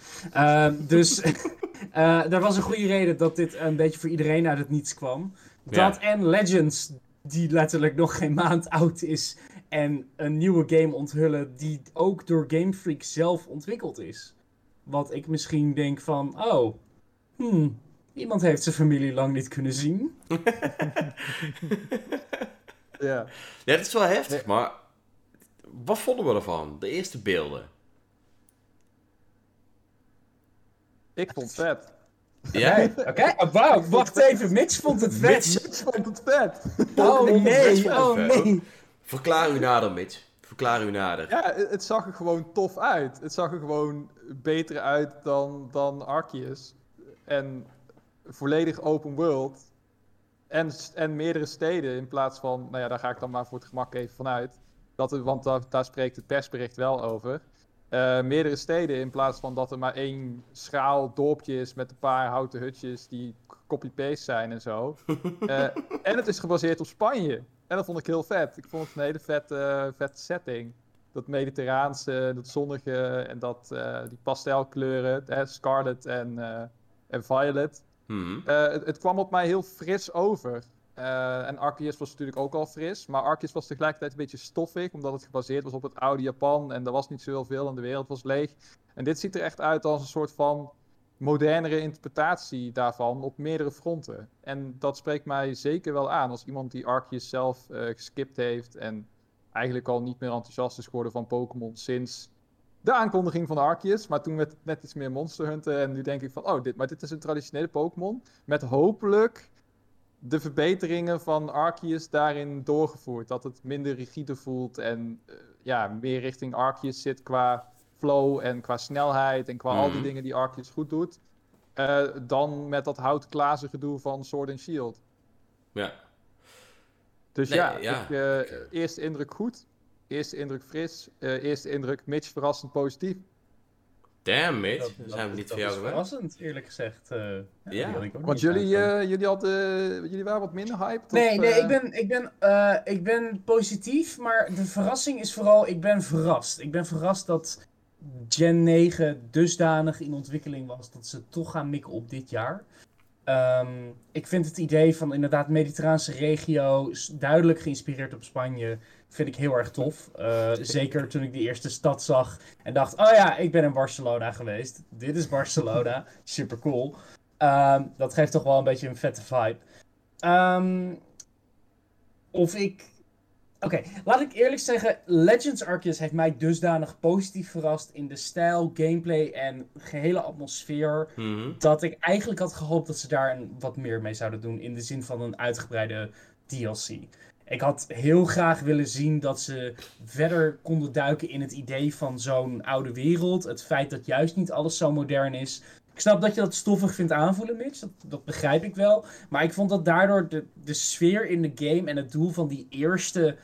dus er was een goede reden dat dit een beetje voor iedereen uit het niets kwam. Dat en Legends, die letterlijk nog geen maand oud is. En een nieuwe game onthullen die ook door Game Freak zelf ontwikkeld is. Wat ik misschien denk van, oh, hmm, iemand heeft zijn familie lang niet kunnen zien. ja. ja, dat is wel heftig, maar wat vonden we ervan? De eerste beelden. Ik vond het vet. Ja? Oké, okay. oh, wow, wacht even. Mitch vond het vet. Mitch vond het vet. Oh nee, oh nee. Verklaar u nader, Mitch. Verklaar u nader. Ja, het zag er gewoon tof uit. Het zag er gewoon beter uit dan, dan Arceus. En volledig open world. En, en meerdere steden in plaats van... Nou ja, daar ga ik dan maar voor het gemak even vanuit. Dat er, want daar, daar spreekt het persbericht wel over. Uh, meerdere steden in plaats van dat er maar één schaal dorpje is met een paar houten hutjes die copy-paste zijn en zo. Uh, en het is gebaseerd op Spanje. En dat vond ik heel vet. Ik vond het een hele vette, vette setting. Dat mediterraanse, dat zonnige en dat, uh, die pastelkleuren, scarlet en, en violet. Hmm. Het, het, kwam op mij heel fris over. En Arceus was natuurlijk ook al fris. Maar Arceus was tegelijkertijd een beetje stoffig. Omdat het gebaseerd was op het oude Japan. En er was niet zoveel veel en de wereld was leeg. En dit ziet er echt uit als een soort van modernere interpretatie daarvan op meerdere fronten. En dat spreekt mij zeker wel aan. Als iemand die Arceus zelf uh, geskipt heeft. En eigenlijk al niet meer enthousiast is geworden van Pokémon sinds de aankondiging van Arceus. Maar toen het net iets meer Monster Hunter. En nu denk ik van, oh, dit, maar dit is een traditionele Pokémon. Met hopelijk de verbeteringen van Arceus daarin doorgevoerd. Dat het minder rigide voelt en uh, ja, meer richting Arceus zit qua flow en qua snelheid en qua al die mhm. dingen die Arceus goed doet. Uh, dan met dat houtklazen gedoe van Sword and Shield. Ja. Dus ja, ja. Ik, uh, eerste indruk goed. Eerste indruk fris. eerste indruk Mitch verrassend positief. Damn, Mitch. Dat, zijn we niet voor jou verrassend, eerlijk gezegd. Uh, ja, want jullie, uh, jullie, hadden, jullie waren wat minder hyped? Nee, nee, ik ben, ik, ben, uh, ik ben positief, maar de verrassing is vooral, ik ben verrast. Ik ben verrast dat Gen 9 dusdanig in ontwikkeling was dat ze toch gaan mikken op dit jaar. Um, ik vind het idee van inderdaad mediterraanse regio, duidelijk geïnspireerd op Spanje, vind ik heel erg tof. Uh, zeker toen ik die eerste stad zag en dacht, oh ja, ik ben in Barcelona geweest. Dit is Barcelona, super cool. Um, dat geeft toch wel een beetje een vette vibe. Um, of ik Oké, laat ik eerlijk zeggen, Legends Arceus heeft mij dusdanig positief verrast in de stijl, gameplay en gehele atmosfeer. Mhm. Dat ik eigenlijk had gehoopt dat ze daar een, wat meer mee zouden doen in de zin van een uitgebreide DLC. Ik had heel graag willen zien dat ze verder konden duiken in het idee van zo'n oude wereld. Het feit dat juist niet alles zo modern is. Ik snap dat je dat stoffig vindt aanvoelen, Mitch. Dat, dat begrijp ik wel. Maar ik vond dat daardoor de, de sfeer in de game en het doel van die eerste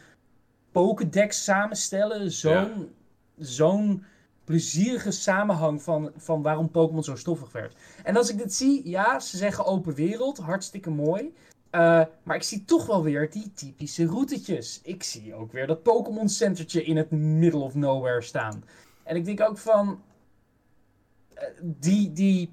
Pokédex samenstellen zo'n zo'n plezierige samenhang van, van waarom Pokémon zo stoffig werd. En als ik dit zie, ja, ze zeggen open wereld, hartstikke mooi. Uh, maar ik zie toch wel weer die typische routetjes. Ik zie ook weer dat Pokémon Centertje in het middle of nowhere staan. En ik denk ook van. Uh, die, die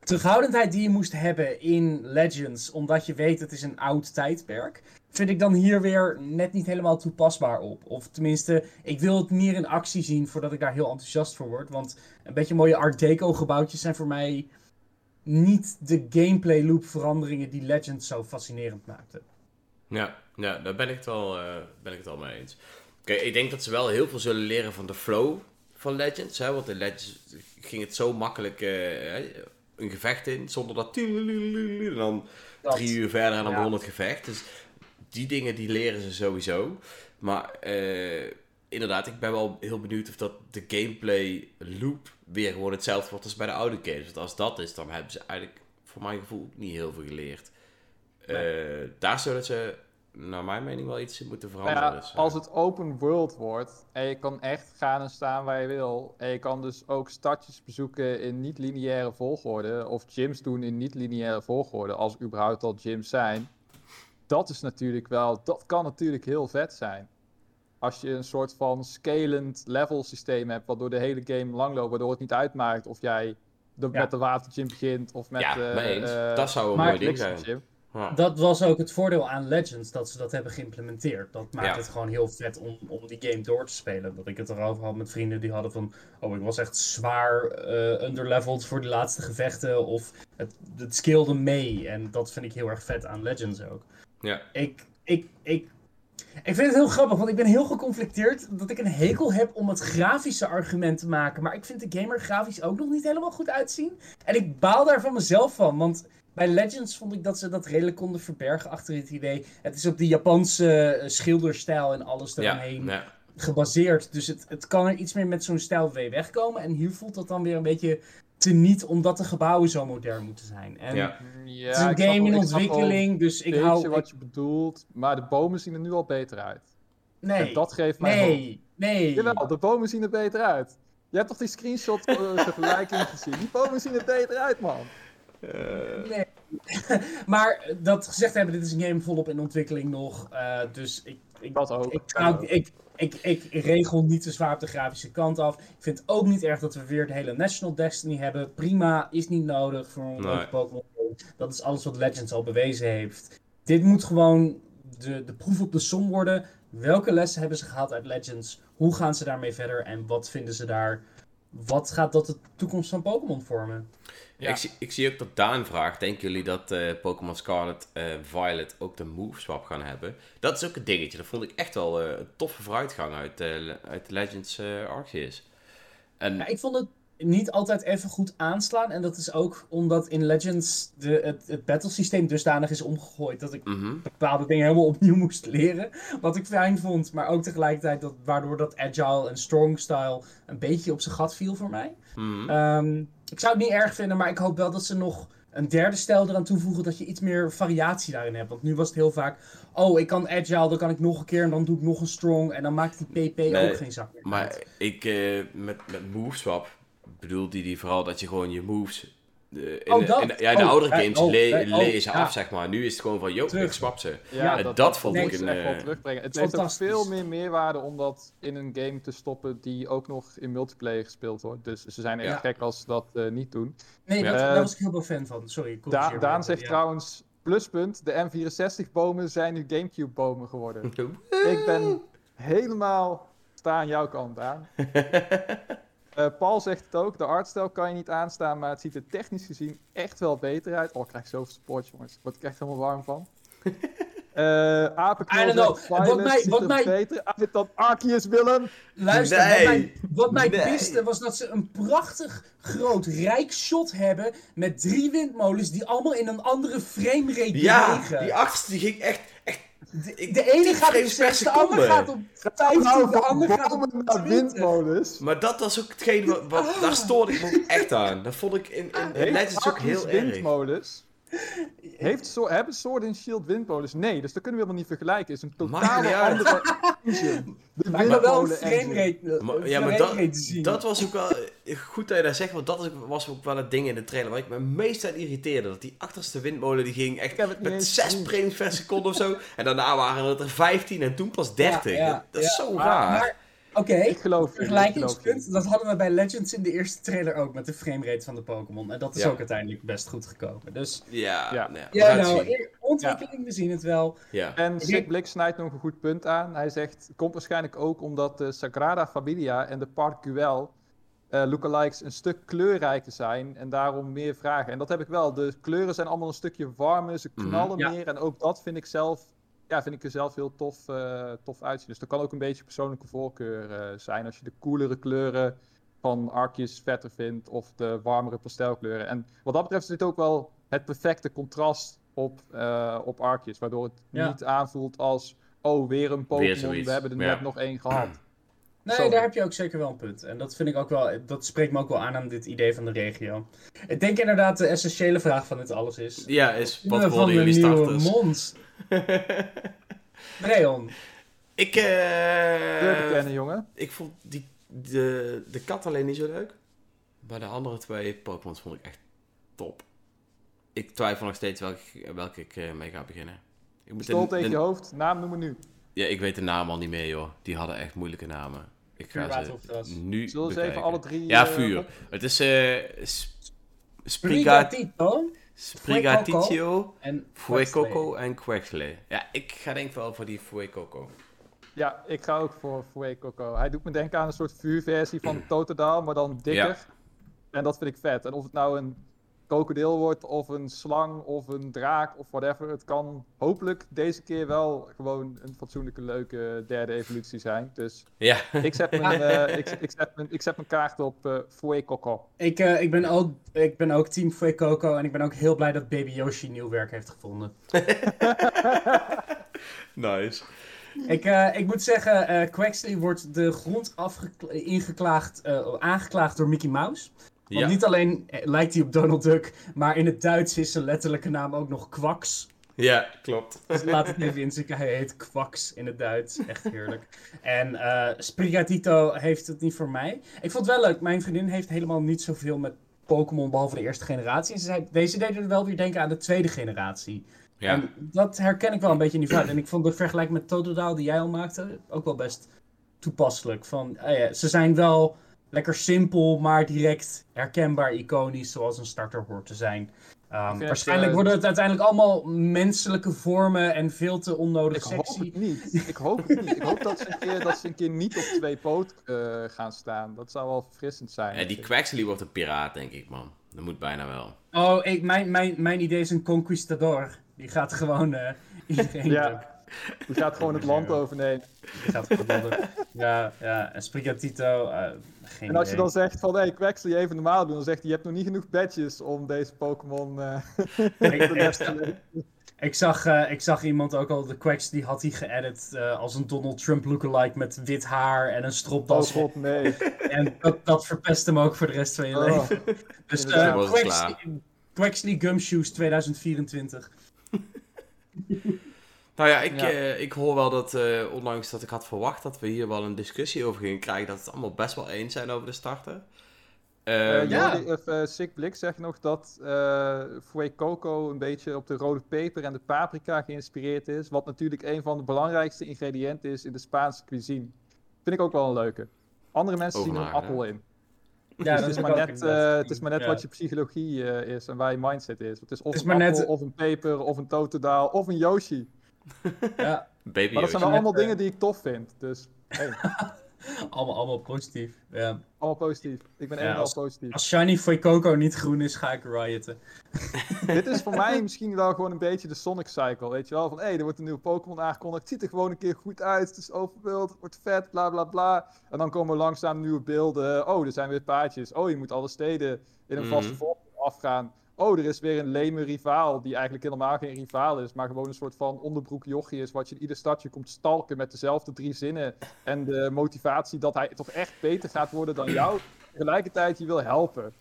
terughoudendheid die je moest hebben in Legends, omdat je weet het is een oud tijdperk, vind ik dan hier weer net niet helemaal toepasbaar op. Of tenminste, ik wil het meer in actie zien voordat ik daar heel enthousiast voor word. Want een beetje mooie Art Deco gebouwtjes zijn voor mij niet de gameplay loop veranderingen die Legends zo fascinerend maakten. Ja, ja daar ben ik het wel, uh, ben ik het wel mee eens. Oké, ik denk dat ze wel heel veel zullen leren van de flow van Legends. Hè? Want in Legends ging het zo makkelijk uh, een gevecht in, zonder dat... En dan drie uur verder en dan begon het gevecht. Dus die dingen die leren ze sowieso. Maar eh, inderdaad, ik ben wel heel benieuwd of dat de gameplay loop weer gewoon hetzelfde wordt als bij de oude games. Want als dat is, dan hebben ze eigenlijk voor mijn gevoel niet heel veel geleerd. Eh, daar zullen ze, naar mijn mening, wel iets in moeten Nou veranderen. ja, Dus, eh, als het open world wordt en je kan echt gaan en staan waar je wil. En je kan dus ook stadjes bezoeken in niet-lineaire volgorde. Of gyms doen in niet-lineaire volgorde. Als er überhaupt al gyms zijn. Dat is natuurlijk wel, dat kan natuurlijk heel vet zijn. Als je een soort van scalend level systeem hebt, waardoor de hele game lang loopt, waardoor het niet uitmaakt of jij de, Ja. met de watergym begint of met ja, eh, dat zou een mooi ding zijn. gym. Ja. Dat was ook het voordeel aan Legends, dat ze dat hebben geïmplementeerd. Dat maakt Ja. het gewoon heel vet om, om die game door te spelen. Dat ik het erover had met vrienden die hadden van... Oh, ik was echt zwaar eh underleveled voor de laatste gevechten. Of het, het skillde mee. En dat vind ik heel erg vet aan Legends ook. Ja. Ik, ik, ik, ik vind het heel grappig, want ik ben heel geconflicteerd dat ik een hekel heb om het grafische argument te maken. Maar ik vind de game er grafisch ook nog niet helemaal goed uitzien. En ik baal daar van mezelf van, want bij Legends vond ik dat ze dat redelijk konden verbergen achter het idee. Het is op die Japanse eh, schilderstijl en alles Ja, eromheen ja. gebaseerd. Dus het, het kan er iets meer met zo'n stijl wegkomen. En hier voelt dat dan weer een beetje teniet, omdat de gebouwen zo modern moeten zijn. En Ja. Ja, het is een ik game in ik ontwikkeling, dus ik hou... beetje wat je bedoelt, maar de bomen zien er nu al beter uit. nee, En dat geeft mij hoop. nee, nee. Jawel, de bomen zien er beter uit. Je hebt toch die screenshot eh, vergelijking gezien? Die bomen zien er beter uit, man. Nee. maar dat gezegd hebben, dit is een game volop in ontwikkeling nog. eh, dus ik, ik, Dat ook. ik, ook. ik, ik, ik regel niet te zwaar op de grafische kant af. Ik vind het ook niet erg dat we weer de hele National Destiny hebben. Prima, is niet nodig voor een leuke Pokémon. Dat is alles wat Legends al bewezen heeft. Dit moet gewoon de, de proef op de som worden. Welke lessen hebben ze gehaald uit Legends? Hoe gaan ze daarmee verder? En wat vinden ze daar? Wat gaat dat de toekomst van Pokémon vormen? Ja, Ik, zie, ik zie ook dat Daan vraagt: denken jullie dat eh, Pokémon Scarlet eh, Violet ook de move swap gaan hebben? Dat is ook een dingetje. Dat vond ik echt wel eh, een toffe vooruitgang uit, uit Legends Arceus. En Ja, ik vond het niet altijd even goed aanslaan. En dat is ook omdat in Legends de, het, het battlesysteem dusdanig is omgegooid. Dat ik mhm. bepaalde dingen helemaal opnieuw moest leren. Wat ik fijn vond. Maar ook tegelijkertijd dat, waardoor dat agile en strong style een beetje op zijn gat viel voor mij. Mhm. Ehm, ik zou het niet erg vinden, maar ik hoop wel dat ze nog een derde stijl eraan toevoegen. Dat je iets meer variatie daarin hebt. Want nu was het heel vaak. Oh, ik kan agile, dan kan ik nog een keer. En dan doe ik nog een strong. En dan maakt die PP Nee, ook geen zak meer. uit. Maar ik, eh, met, met move swap bedoelde die vooral dat je gewoon je moves. Eh, in, Oh, de- in de- ja, in de Oh, oudere eh, games oh, le eh, oh, lezen ja. af, zeg maar. Nu is het gewoon van, yo, Terug. ik swap ze. Ja, en dat vond ik een, ze echt wel eh, terugbrengen. Het heeft ook veel meer meerwaarde om dat in een game te stoppen die ook nog in multiplayer gespeeld wordt. Dus ze zijn echt Ja. gek als ze dat eh, niet doen. Nee, dat, daar was ik heel veel fan van. Sorry, ik Da Daan zegt ja. trouwens, pluspunt, de M64-bomen zijn nu Gamecube-bomen geworden. Ik ben helemaal sta aan jouw kant aan. Eh, Paul zegt het ook, de artstijl kan je niet aanstaan, maar het ziet er technisch gezien echt wel beter uit. Oh, ik krijg zoveel support, jongens. Word ik echt helemaal warm van. Eh Apenknol I don't know. zegt, Wat mij- wat mij- beter uit dan Arceus, Willem. Luister, Nee. wat mij, wat mij Nee. piste was dat ze een prachtig groot rijk shot hebben met drie windmolens die allemaal in een andere framerate Ja, bewegen. die achterste die ging echt. Ik- De ene 10 gaat op frames per 6, de andere gaat op 15, Nou, de van andere gaat op naar 20. windmolens. Maar dat was ook hetgeen wat, wat daar stoorde ik me echt aan. Dat vond ik in, in, in Heeft Legends ook heel erg. windmolens? Heeft so hebben Sword and Shield windmolens? Nee, dus dat kunnen we helemaal niet vergelijken. Het is een Maakt totale niet uit. andere engine. De Maar wel een windmolen engine. framerate Maar, een ja, maar framerate dat, te zien. dat was ook wel goed dat je dat zegt, want dat was ook wel het ding in de trailer waar ik me meest aan irriteerde. Dat die achterste windmolen die ging echt met eens 6 gezien. frames per seconde of zo. En daarna waren het er 15 en toen pas 30. Ja, ja, dat is ja. zo Maar- raar. Maar, oké, Ik geloof ik vergelijkingspunt, dat hadden we bij Legends in de eerste trailer ook met de framerate van de Pokémon. En dat is Ja. ook uiteindelijk best goed gekomen. Dus ja, Ja. we ja, het nou, eer- ontwikkeling, we zien het wel. Ja. En Sick Blik snijdt nog een goed punt aan. Hij zegt, het komt waarschijnlijk ook omdat de Sagrada Familia en de Park Güell eh lookalikes een stuk kleurrijker zijn en daarom meer vragen. En dat heb ik wel. De kleuren zijn allemaal een stukje warmer, ze Mhm. knallen Ja. meer en ook dat vind ik zelf, ja, vind ik er zelf heel tof, eh, tof uitzien. Dus dat kan ook een beetje persoonlijke voorkeur eh, zijn als je de coolere kleuren van Arceus vetter vindt of de warmere pastelkleuren. En wat dat betreft is dit ook wel het perfecte contrast op, eh, op Arceus. Waardoor het Ja. niet aanvoelt als, oh, weer een Pokémon, we hebben er ja. net nog één gehad. Nee, daar heb je ook zeker wel een punt. En dat vind ik ook wel, dat spreekt me ook wel aan aan dit idee van de regio. Ik denk inderdaad de essentiële vraag van dit alles is. Ja, is wat van worden de jullie nieuwe starters? mond. Dreon. ik, Kleur eh bekennen, jongen. ik vond die, de, de kat alleen niet zo leuk. Maar de andere twee Pokémon's vond ik echt top. Ik twijfel nog steeds welke, welke ik eh, mee ga beginnen. Ik moet Stol de- tegen de- je hoofd, naam noemen nu. Ja, ik weet de naam al niet meer, joh. Die hadden echt moeilijke namen. Ik ga Vuur, ze nu Zullen we ze even alle drie... Ja, eh, vuur. Het is eh S- Spriga- Sprigatito Sprigatito, en Fuecoco en Quexley. Ja, ik ga denk ik wel voor die Fuecoco. Ja, ik ga ook voor Fuecoco. Hij doet me denken aan een soort vuurversie van Totodile, maar dan dikker. Ja. En dat vind ik vet. En of het nou een krokodil wordt, of een slang, of een draak, of whatever. Het kan hopelijk deze keer wel gewoon een fatsoenlijke, leuke derde evolutie zijn. Dus Ja, ik zet mijn, eh, ik, ik, zet mijn, ik zet mijn kaart op eh Fuecoco. Ik, eh, ik, ben ook, ik ben ook team Fuecoco en ik ben ook heel blij dat Baby Yoshi nieuw werk heeft gevonden. nice. Ik, eh, ik moet zeggen, eh Quaxley wordt de grond ingeklaagd, eh, aangeklaagd door Mickey Mouse. Want Ja. niet alleen eh, lijkt hij op Donald Duck, maar in het Duits is zijn letterlijke naam ook nog Quax. ja, klopt. Dus laat het even inzinken, hij heet Quax in het Duits. Echt heerlijk. En eh Sprigatito heeft het niet voor mij. Ik vond het wel leuk, mijn vriendin heeft helemaal niet zoveel met Pokémon, behalve de eerste generatie. En ze zei, deze deden er wel weer denken aan de tweede generatie. Ja. En dat herken ik wel een beetje in die vibe. En ik vond de vergelijking met Totodile die jij al maakte ook wel best toepasselijk. Van, ah ja, ze zijn wel lekker simpel, maar direct herkenbaar iconisch, zoals een starter hoort te zijn. Um, het, waarschijnlijk eh, worden het uiteindelijk allemaal menselijke vormen en veel te onnodig Ik hoop sexy. het niet. Ik hoop het niet. Ik hoop dat ze een keer, dat ze een keer niet op twee poot eh, gaan staan. Dat zou wel verfrissend zijn. Ja, die Quaxley wordt een piraat, denk ik, man. Dat moet bijna wel. Oh, ik, mijn, mijn, mijn idee is een conquistador. Die gaat gewoon eh, iedereen Ja. Die gaat gewoon het land overnemen. Die gaat. Ja, ja. En Sprigatito, eh, geen En als je dan zegt van, hé, hey, Quaxley, even normaal doen, dan zegt hij, je hebt nog niet genoeg badges om deze Pokémon eh Ik, de les te leren. ik, zag, eh, ik zag iemand ook al, de Quacks, die had hij geëdit eh, als een Donald Trump lookalike met wit haar en een Oh stropdas. god, nee. En dat, dat verpest hem ook voor de rest van je Oh. leven. Dus inderdaad. eh Was het Quaxley, Quaxley Gumshoes 2024. Nou ja, ik, Ja. eh, ik hoor wel dat, eh, ondanks dat ik had verwacht dat we hier wel een discussie over gingen krijgen, dat het allemaal best wel eens zijn over de starter. Eh, Ehm, ja. Eh, Sick Blik zegt nog dat eh Fuecoco een beetje op de rode peper en de paprika geïnspireerd is. Wat natuurlijk een van de belangrijkste ingrediënten is in de Spaanse cuisine. Vind ik ook wel een leuke. Andere mensen zien er een appel in. Ja, dus het is maar net, eh, het is maar net Ja. wat je psychologie eh, is en waar je mindset is. Het is of Het is een maar appel, net- of een peper, of een totodaal, of een Yoshi. Ja, Baby Maar dat zijn Yoshi. wel allemaal dingen die ik tof vind. Dus hey, allemaal, allemaal positief. Ja. allemaal positief. Ik ben Ja, helemaal als- positief. Als Shiny Fuecoco niet groen is, ga ik rioten. Dit is voor mij misschien wel gewoon een beetje de Sonic Cycle. Weet je wel? Van hé, hey, er wordt een nieuwe Pokémon aangekondigd. Het ziet er gewoon een keer goed uit. Het is overbeeld. Het wordt vet. Bla bla bla. En dan komen er langzaam nieuwe beelden. Oh, er zijn weer paadjes. Oh, je moet alle steden in een vaste Mhm. volgorde afgaan. Oh, er is weer een leme rivaal. Die eigenlijk helemaal geen rivaal is. Maar gewoon een soort van onderbroek jochie is. Wat je in ieder stadje komt stalken met dezelfde drie zinnen. En de motivatie dat hij toch echt beter gaat worden dan jou. Tegelijkertijd je wil helpen.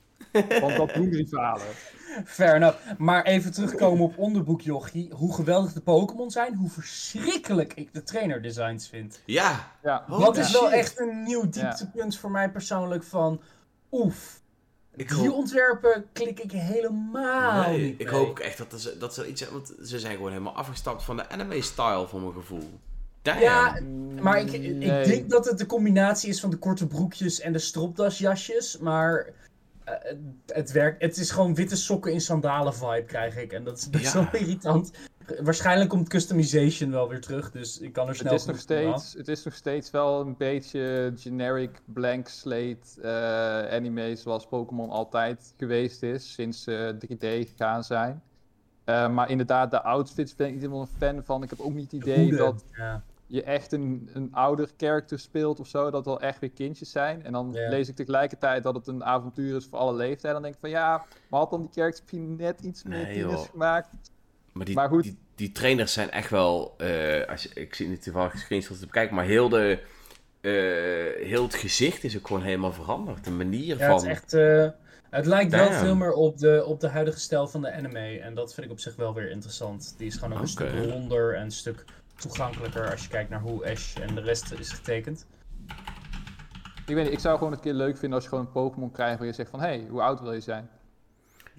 Want dat doen rivalen. Fair enough. Maar even terugkomen op onderboekjochie. Hoe geweldig de Pokémon zijn. Hoe verschrikkelijk ik de trainerdesigns vind. Ja, Ja. Dat is wel echt een nieuw dieptepunt voor mij persoonlijk van... Oef. Ik Die hoop- ontwerpen klik ik helemaal nee, niet ik mee. hoop ook echt dat ze, dat ze iets hebben, want ze zijn gewoon helemaal afgestapt van de anime-style voor mijn gevoel. Damn. Ja, maar ik, ik Nee. denk dat het de combinatie is van de korte broekjes en de stropdasjasjes. Maar eh, het, het werkt. Het is gewoon witte sokken in sandalen vibe krijg ik. En dat is best Ja. wel irritant. Waarschijnlijk komt customization wel weer terug. Dus ik kan er snel Het is, nog steeds, het is nog steeds wel een beetje generic blank slate eh, anime zoals Pokémon altijd geweest is sinds ze 3D gegaan zijn. Eh, maar inderdaad, de outfits ben ik niet helemaal een fan van. Ik heb ook niet het idee dat Ja. je echt een, een ouder character speelt of zo, dat wel echt weer kindjes zijn. En dan Ja. lees ik tegelijkertijd dat het een avontuur is voor alle leeftijden. Dan denk ik van ja, maar had dan die character misschien net iets meer Nee, gemaakt? Maar die, Maar goed. die, die trainers zijn echt wel, eh, als je, ik zie niet toevallig screenshots te bekijken, maar heel, de, eh, heel het gezicht is ook gewoon helemaal veranderd. De manier Ja, van... het, is echt, eh, het lijkt wel veel meer op de, op de huidige stijl van de anime. En dat vind ik op zich wel weer interessant. Die is gewoon ook een stuk ronder en een stuk toegankelijker als je kijkt naar hoe Ash en de rest is getekend. Ik weet niet, ik zou gewoon een keer leuk vinden als je gewoon een Pokémon krijgt waar je zegt van, hé, hey, hoe oud wil je zijn?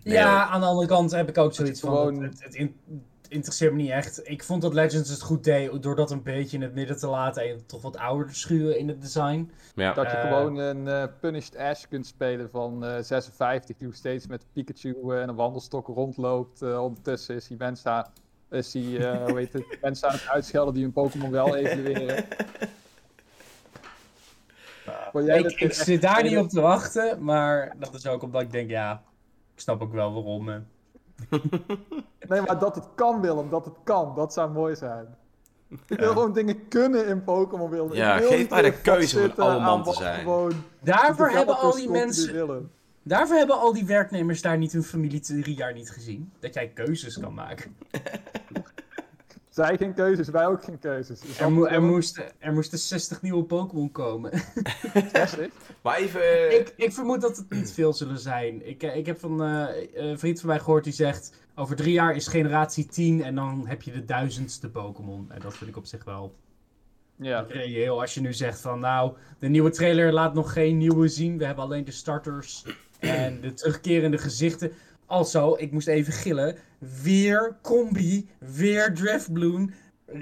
Nee, ja, hoor. aan de andere kant heb ik ook zoiets van, gewoon- het, het, in- het interesseert me niet echt. Ik vond dat Legends het goed deed door dat een beetje in het midden te laten en toch wat ouder te schuwen in het design. ja. Dat je Eh. gewoon een eh, Punished Ash kunt spelen van eh 56, die nog steeds met Pikachu eh, en een wandelstok rondloopt. Eh, ondertussen is die mensen aan, is die, hoe heet het, mensen aan het uitschelden die hun Pokémon wel evalueren. Ik, ik zit daar niet op te wachten, maar dat is ook omdat ik denk, ja, ik snap ook wel waarom. eh. Nee, maar dat het kan, Willem, dat het kan, dat zou mooi zijn. Ik wil Ja. gewoon dingen kunnen in Pokémon, Willem. Ja, ik wil geef mij de keuze om aan te zijn. Gewoon Daarvoor hebben al die mensen, willen. daarvoor hebben al die werknemers daar niet hun familie drie jaar niet gezien. Dat jij keuzes kan maken. Zij geen keuzes, wij ook geen keuzes. Is Er, mo- er, moesten, er moesten 60 nieuwe Pokémon komen. 60? Maar even... eh, ik, ik vermoed dat het niet veel zullen zijn. Ik, eh, ik heb van eh, een vriend van mij gehoord die zegt... Over drie jaar is generatie 10 en dan heb je de duizendste Pokémon. En dat vind ik op zich wel Ja. reëel. Als je nu zegt van nou, de nieuwe trailer laat nog geen nieuwe zien. We hebben alleen de starters en de terugkerende gezichten. Also, ik moest even gillen. Weer Combi, weer Drifbloom,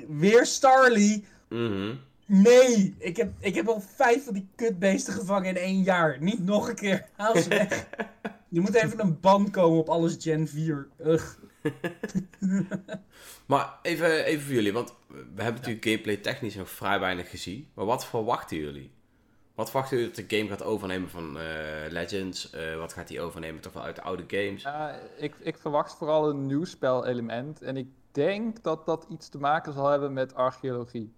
weer Starly. mhm. Nee, ik heb, ik heb al vijf van die kutbeesten gevangen in één jaar. Niet nog een keer. Haal ze weg. Er moet even een ban komen op alles Gen 4. Ugh. Maar even, even voor jullie, want we hebben natuurlijk gameplay technisch nog vrij weinig gezien. Maar wat verwachten jullie? Wat verwachten jullie dat de game gaat overnemen van eh, Legends? Eh, wat gaat die overnemen toch wel uit de oude games? Ik, ik verwacht vooral een nieuw spelelement. En ik denk dat dat iets te maken zal hebben met archeologie.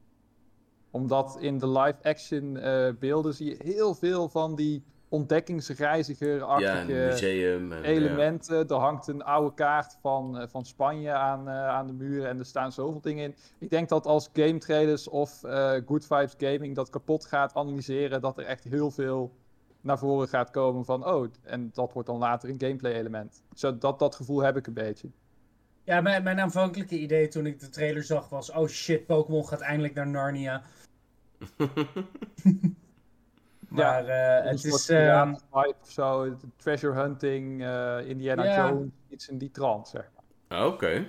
Omdat in de live-action eh, beelden zie je heel veel van die ontdekkingsreiziger-achtige museum. En, elementen. Er hangt een oude kaart van, eh, van Spanje aan, eh, aan de muur en er staan zoveel dingen in. Ik denk dat als game trailers of eh, Good Vibes Gaming dat kapot gaat analyseren, dat er echt heel veel naar voren gaat komen van, oh, en dat wordt dan later een gameplay element. Zo, dat, dat gevoel heb ik een beetje. Ja, mijn, mijn aanvankelijke idee toen ik de trailer zag was... Oh shit, Pokémon gaat eindelijk naar Narnia. Maar eh, Een het soort is... piratenvibe of zo, treasure hunting, eh, Indiana Ja. Jones, iets in die trant, zeg maar. Ah, Oké.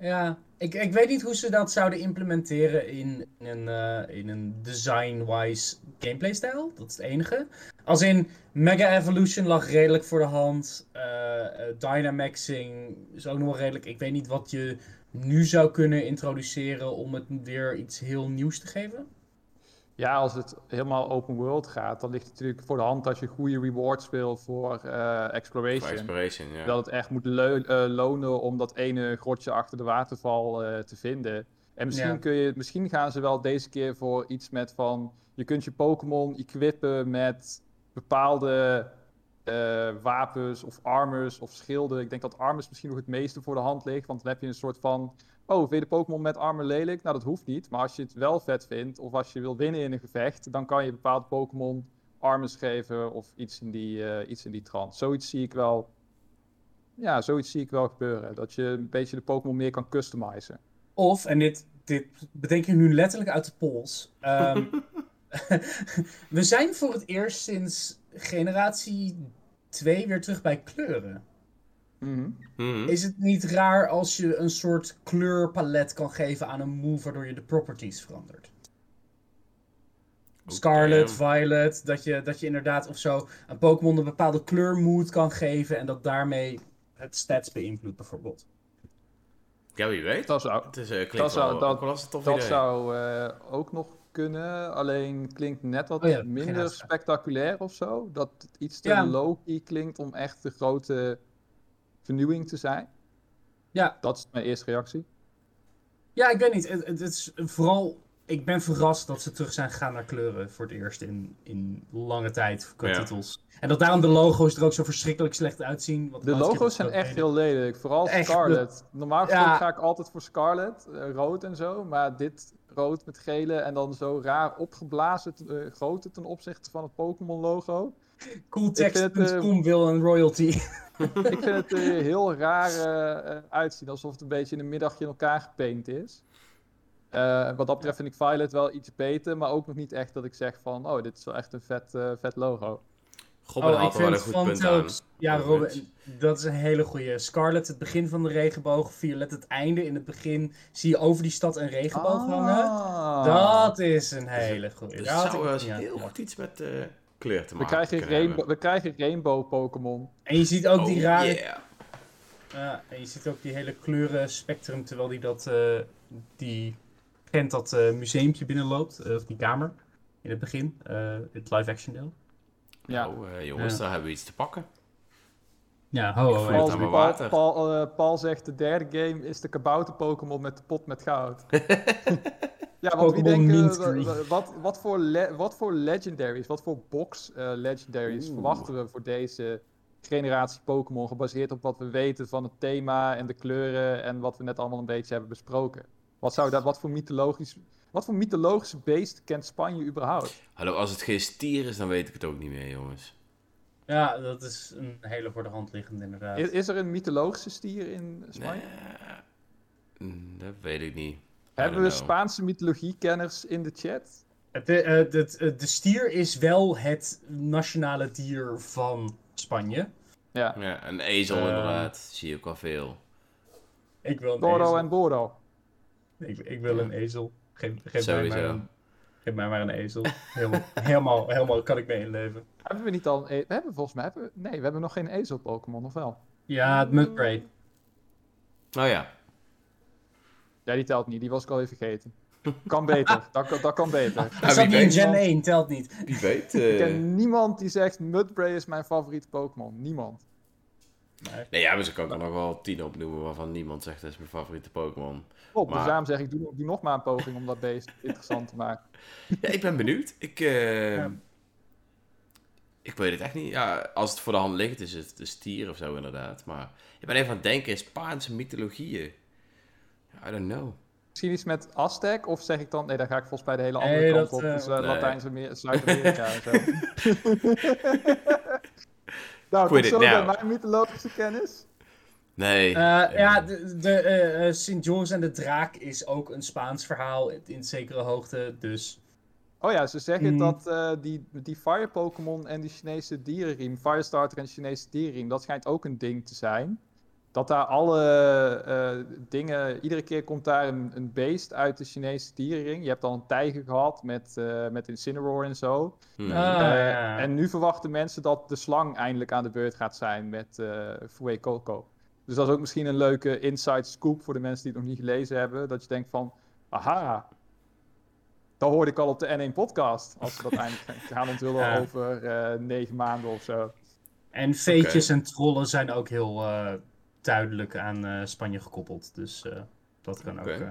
Ja, ik, ik weet niet hoe ze dat zouden implementeren in, in een, eh, in een design-wise gameplay-stijl. Dat is het enige. Als in Mega Evolution lag redelijk voor de hand. eh eh, Dynamaxing is ook nog wel redelijk. Ik weet niet wat je nu zou kunnen introduceren om het weer iets heel nieuws te geven. Ja, als het helemaal open world gaat, dan ligt het natuurlijk voor de hand dat je goede rewards wil voor eh, Voor exploration. Ja. Dat het echt moet eh, lonen om dat ene grotje achter de waterval eh, te vinden. En misschien, Ja. kun je, misschien gaan ze wel deze keer voor iets met van... Je kunt je Pokémon equippen met bepaalde eh, wapens of armors of schilden. Ik denk dat armors misschien nog het meeste voor de hand ligt. Want dan heb je een soort van... Oh, vind je de Pokémon met armor lelijk? Nou, dat hoeft niet. Maar als je het wel vet vindt of als je wil winnen in een gevecht... dan kan je bepaalde Pokémon armors geven of iets in die, eh, iets in die trant. Zoiets zie ik wel ja, zoiets zie ik wel gebeuren. Dat je een beetje de Pokémon meer kan customizen. Of, en dit, dit bedenk ik nu letterlijk uit de pols. ehm, we zijn voor het eerst sinds generatie 2 weer terug bij kleuren. Mhm. Is het niet raar als je een soort kleurpalet kan geven aan een move waardoor je de properties verandert? Scarlet, Oké. Violet, dat je, dat je inderdaad of zo een Pokémon een bepaalde kleurmood kan geven en dat daarmee het stats beïnvloedt bijvoorbeeld. Ja, wie weet. Dat zou, Het is, eh, Dat zou- dat- dat zou eh, ook nog kunnen. Alleen klinkt net wat Oh ja, minder spectaculair of zo. Dat het iets te Ja. low-key klinkt om echt de grote vernieuwing te zijn. Ja. Dat is mijn eerste reactie. Ja, ik weet niet. Het, het is vooral ik ben verrast dat ze terug zijn gegaan naar kleuren voor het eerst in, in lange tijd qua Ja. titels. En dat daarom de logo's er ook zo verschrikkelijk slecht uitzien. De logo's zijn echt heel lelijk. Vooral Echt, Scarlet. Normaal Ja. gesproken ga ik altijd voor Scarlet, eh, rood en zo. Maar dit rood met gele en dan zo raar opgeblazen uh, grootte ten opzichte van het Pokémon logo. deed. vind het, Cooltext.com wil een royalty. ik vind het er heel raar eh, eh, uitzien, alsof het een beetje in een middagje in elkaar gepaint is. Eh, wat dat betreft vind ik Violet wel iets beter, maar ook nog niet echt dat ik zeg van, oh, dit is wel echt een vet, eh, vet logo. Robin Oh, ik vind. Ja, Robin, dat is een hele goede. Scarlet, het begin van de regenboog. Violet, het einde. In het begin zie je over die stad een regenboog hangen. Ah. Dat is een hele goede. Dus had zou heel goed iets met eh, kleur te We maken krijgen, rainbow, we krijgen rainbow Pokémon. En je ziet ook die Oh, rare yeah. Ja, en je ziet ook die hele kleuren spectrum terwijl die dat, eh die Gent dat eh museumpje binnenloopt, eh, of die kamer, in het begin, eh, het live-action deel. Ja. Nou, eh, jongens, daar hebben we iets te pakken. Ja, ho, ho, voel ho. het Paul, Paul, eh, Paul zegt de derde game is de kabouter Pokémon met de pot met goud. ja, want wie denken, Green. wa- wat, wat, voor le- wat voor legendaries, wat voor box eh, legendaries Oeh. verwachten we voor deze generatie Pokémon, gebaseerd op wat we weten van het thema en de kleuren en wat we net allemaal een beetje hebben besproken. Wat, zou dat, wat, voor mythologisch, wat voor mythologische beest kent Spanje überhaupt? Hallo, als het geen stier is, dan weet ik het ook niet meer, jongens. Ja, dat is een hele voor de hand liggend inderdaad. Is, is er een mythologische stier in Spanje? Nee, mm, dat weet ik niet. Hebben we know. Spaanse mythologiekenners in de chat? Het, eh, het- de stier is wel het nationale dier van Spanje. Ja. Ja, een ezel Ehm. inderdaad. Zie je ook wel veel. Ik wil een ezel. en Bordo. Ik, ik wil Ja. een ezel. Geef, geef, mij maar een, geef mij maar een ezel. Helemaal, helemaal, helemaal kan ik mee inleven. Hebben we niet al een e- We hebben volgens mij... Hebben we... Nee, we hebben nog geen ezel-Pokémon, of wel? Ja, het Mudbray. Oh ja. Ja, die telt niet. Die was ik al even vergeten. Kan beter. dat, kan- dat kan beter. Dat wie zat niet in Gen dan. 1, telt niet. Wie weet. Ik eh, ken niemand die zegt Mudbray is mijn favoriete Pokémon. Niemand. Nee. Nee, ja, maar ze kan ik er nog wel tien opnoemen waarvan niemand zegt dat is mijn favoriete Pokémon. Klopt, dus Maar- daarom zeg ik, doe, doe nog maar een poging om dat beest interessant te maken. Ja, ik ben benieuwd. Ik, eh, Ja. Ik weet het echt niet. Ja, als het voor de hand ligt, is het de stier of zo inderdaad. Maar ik ben even aan het denken, Spaanse mythologieën. I don't know. Misschien iets met Aztec, of zeg ik dan... Nee, dan ga ik volgens mij de hele andere Nee, kant dat, op. eh, Dus uh, nee. Latijns-Amerika, Zuid-Amerika en zo. nou, Quit zover now. mijn mythologische kennis. Nee. Eh, eh, ja, de, de eh, eh, Sint Joris en de Draak is ook een Spaans verhaal in, in zekere hoogte. Dus Oh ja, ze zeggen Hmm. dat eh, die, die Fire Pokémon en die Chinese dierenriem, Firestarter en Chinese dierenriem, dat schijnt ook een ding te zijn. Dat daar alle eh, dingen, iedere keer komt daar een, een beest uit de Chinese dierenring. Je hebt al een tijger gehad met, eh met Incineroar en zo. hmm. Ah, Eh, ja. En nu verwachten mensen dat de slang eindelijk aan de beurt gaat zijn met eh Fue Coco. Dus dat is ook misschien een leuke inside scoop voor de mensen die het nog niet gelezen hebben. Dat je denkt van, aha, dat hoorde ik al op de N1 podcast. Als we dat eindelijk gaan onthullen Ja. over eh, negen maanden of zo. En veetjes en trollen zijn ook heel eh, duidelijk aan eh, Spanje gekoppeld. Dus eh, dat kan ook eh,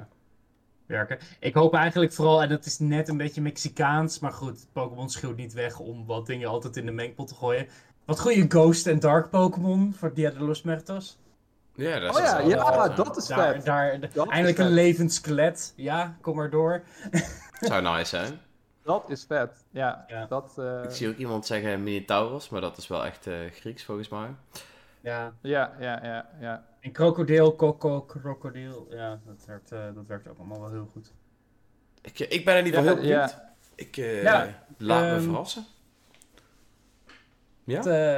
werken. Ik hoop eigenlijk vooral, en dat is net een beetje Mexicaans, maar goed, Pokémon schuwt niet weg om wat dingen altijd in de mengpot te gooien. Wat goede Ghost en Dark Pokémon voor Dia de los Muertos. Ja, dat Oh is ja, wel- ja, eh, dat is Daar, vet. daar, eindelijk een vet. levend skelet. Ja, kom maar door. zou nice zijn. Dat is vet. Ja, Ja. dat... eh, Ik zie ook iemand zeggen Minotaurus, maar dat is wel echt eh, Grieks volgens mij. Ja. ja, ja, ja, ja. En krokodil, koko, krokodil. Ja, dat werkt, eh, dat werkt ook allemaal wel heel goed. Ik, ik ben ieder geval Ja, heel. Ik eh, Ja, laat me ehm, verrassen. Ja? Het, eh,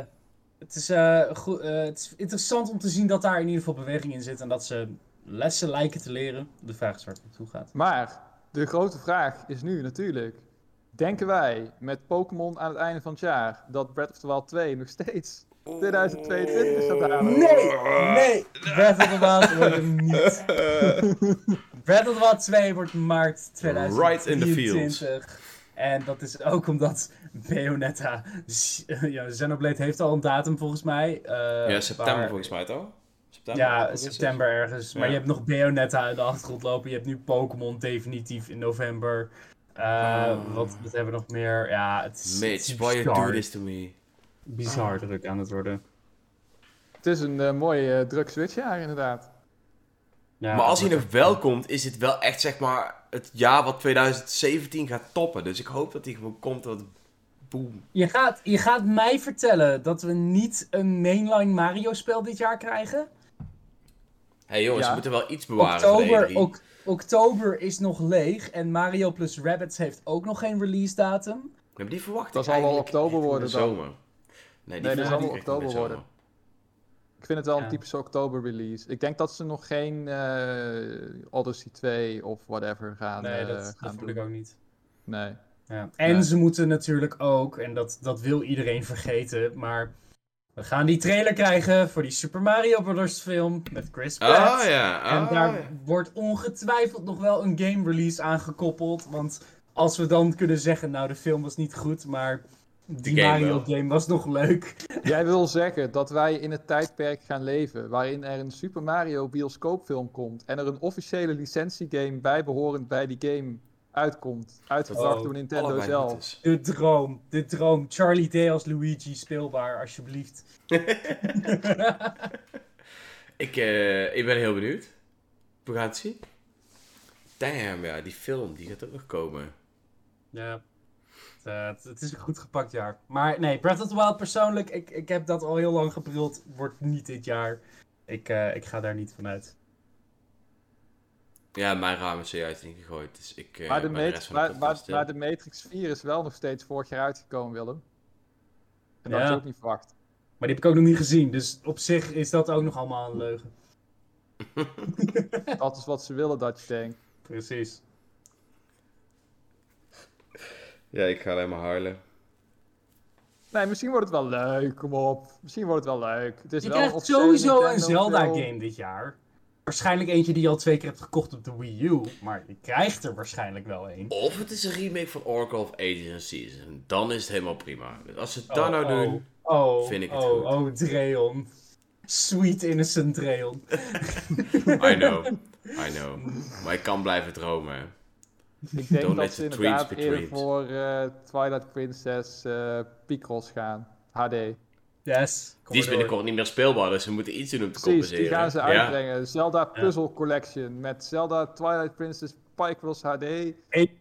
het, is, eh, goed, eh, het is interessant om te zien dat daar in ieder geval beweging in zit en dat ze lessen lijken te leren. De vraag is waar het naartoe gaat. Maar de grote vraag is nu natuurlijk: denken wij met Pokémon aan het einde van het jaar dat Breath of the Wild 2 nog steeds 2022 gaat halen? Nee! Nee! Breath of the Wild wordt hem niet. Breath of the Wild 2 wordt maart 2023. Right in the fields. En dat is ook omdat Bayonetta... Ja, Xenoblade heeft al een datum volgens mij. eh, ja, september waar- volgens mij toch? September? Ja, september ergens. Maar Ja. je hebt nog Bayonetta in de achtergrond lopen. Je hebt nu Pokémon definitief in november. Eh, Oh. wat, wat hebben we nog meer? Ja, het is, Mitch, why you do this to me? bizar druk aan het worden. Het is een eh, mooi eh, druk switchjaar inderdaad. Ja, maar als hij nog wel komt, is het wel echt zeg maar het jaar wat 2017 gaat toppen. Dus ik hoop dat hij gewoon komt dat boom. Je gaat, je gaat mij vertellen dat we niet een mainline Mario spel dit jaar krijgen? Hé hey jongens, Ja. we moeten wel iets bewaren Oktober, de E3. ok- oktober is nog leeg en Mario plus Rabbids heeft ook nog geen release datum. Maar die verwacht Dat zal wel oktober worden de dan. zomer. Nee, die Nee, zal wel oktober worden. Ik vind het wel Ja. een typische oktober release. Ik denk dat ze nog geen eh, Odyssey 2 of whatever gaan, Nee, dat, dat gaan voel doen. ik ook niet. Nee. Ja. En ze moeten natuurlijk ook, en dat, dat wil iedereen vergeten, maar we gaan die trailer krijgen voor die Super Mario Bros. film met Chris Pratt. Oh ja, En oh, daar ja. wordt ongetwijfeld nog wel een game release aangekoppeld. Want als we dan kunnen zeggen, nou de film was niet goed, maar die game Mario wel. game was nog leuk. Jij wil zeggen dat wij in het tijdperk gaan leven waarin er een Super Mario bioscoopfilm komt en er een officiële licentiegame bijbehorend bij die game uitkomt. Uitgebracht Oh, door Nintendo zelf. is. De droom, de droom. Charlie Day als Luigi speelbaar, alsjeblieft. Ik, eh, ik ben heel benieuwd. We gaan het zien. Damn, ja, die film, die gaat ook nog komen. Ja. Het, eh, het, het is een goed gepakt jaar. Maar nee, Breath of the Wild persoonlijk, ik, ik heb dat al heel lang gebruld. Wordt niet dit jaar. Ik, eh, ik ga daar niet vanuit. Ja, mijn raam is zojuist ingegooid, dus ik eh Maar de, maar, de Matrix 4 is wel nog steeds vorig jaar uitgekomen, Willem. En dat had Ja. je ook niet verwacht. Maar die heb ik ook nog niet gezien. Dus op zich is dat ook nog allemaal een leugen. Dat is wat ze willen dat je denkt. Precies. Ja, ik ga alleen maar huilen. Nee, misschien wordt het wel leuk, kom op. Misschien wordt het wel leuk. Het is Je wel krijgt sowieso een. Zelda-game dit jaar. Waarschijnlijk eentje die je al twee keer hebt gekocht op de Wii U. Maar je krijgt er waarschijnlijk wel een. Of het is een remake van Oracle of Ages and Season. Dan is het helemaal prima. Dus als ze het Oh, dan nou oh, doen... Oh, vind ik het oh, goed. Oh, Dreon. Sweet innocent Dreon. I know. I know. Maar ik kan blijven dromen. Ik denk Don't dat ze inderdaad eerder voor eh, Twilight Princess eh Picross gaan. HD. Yes. kom Die is binnenkort niet meer speelbaar, dus ze moeten iets doen om te Precies, compenseren. die gaan ze Ja. uitbrengen. Zelda Puzzle Collection met Zelda Twilight Princess Picross HD. A-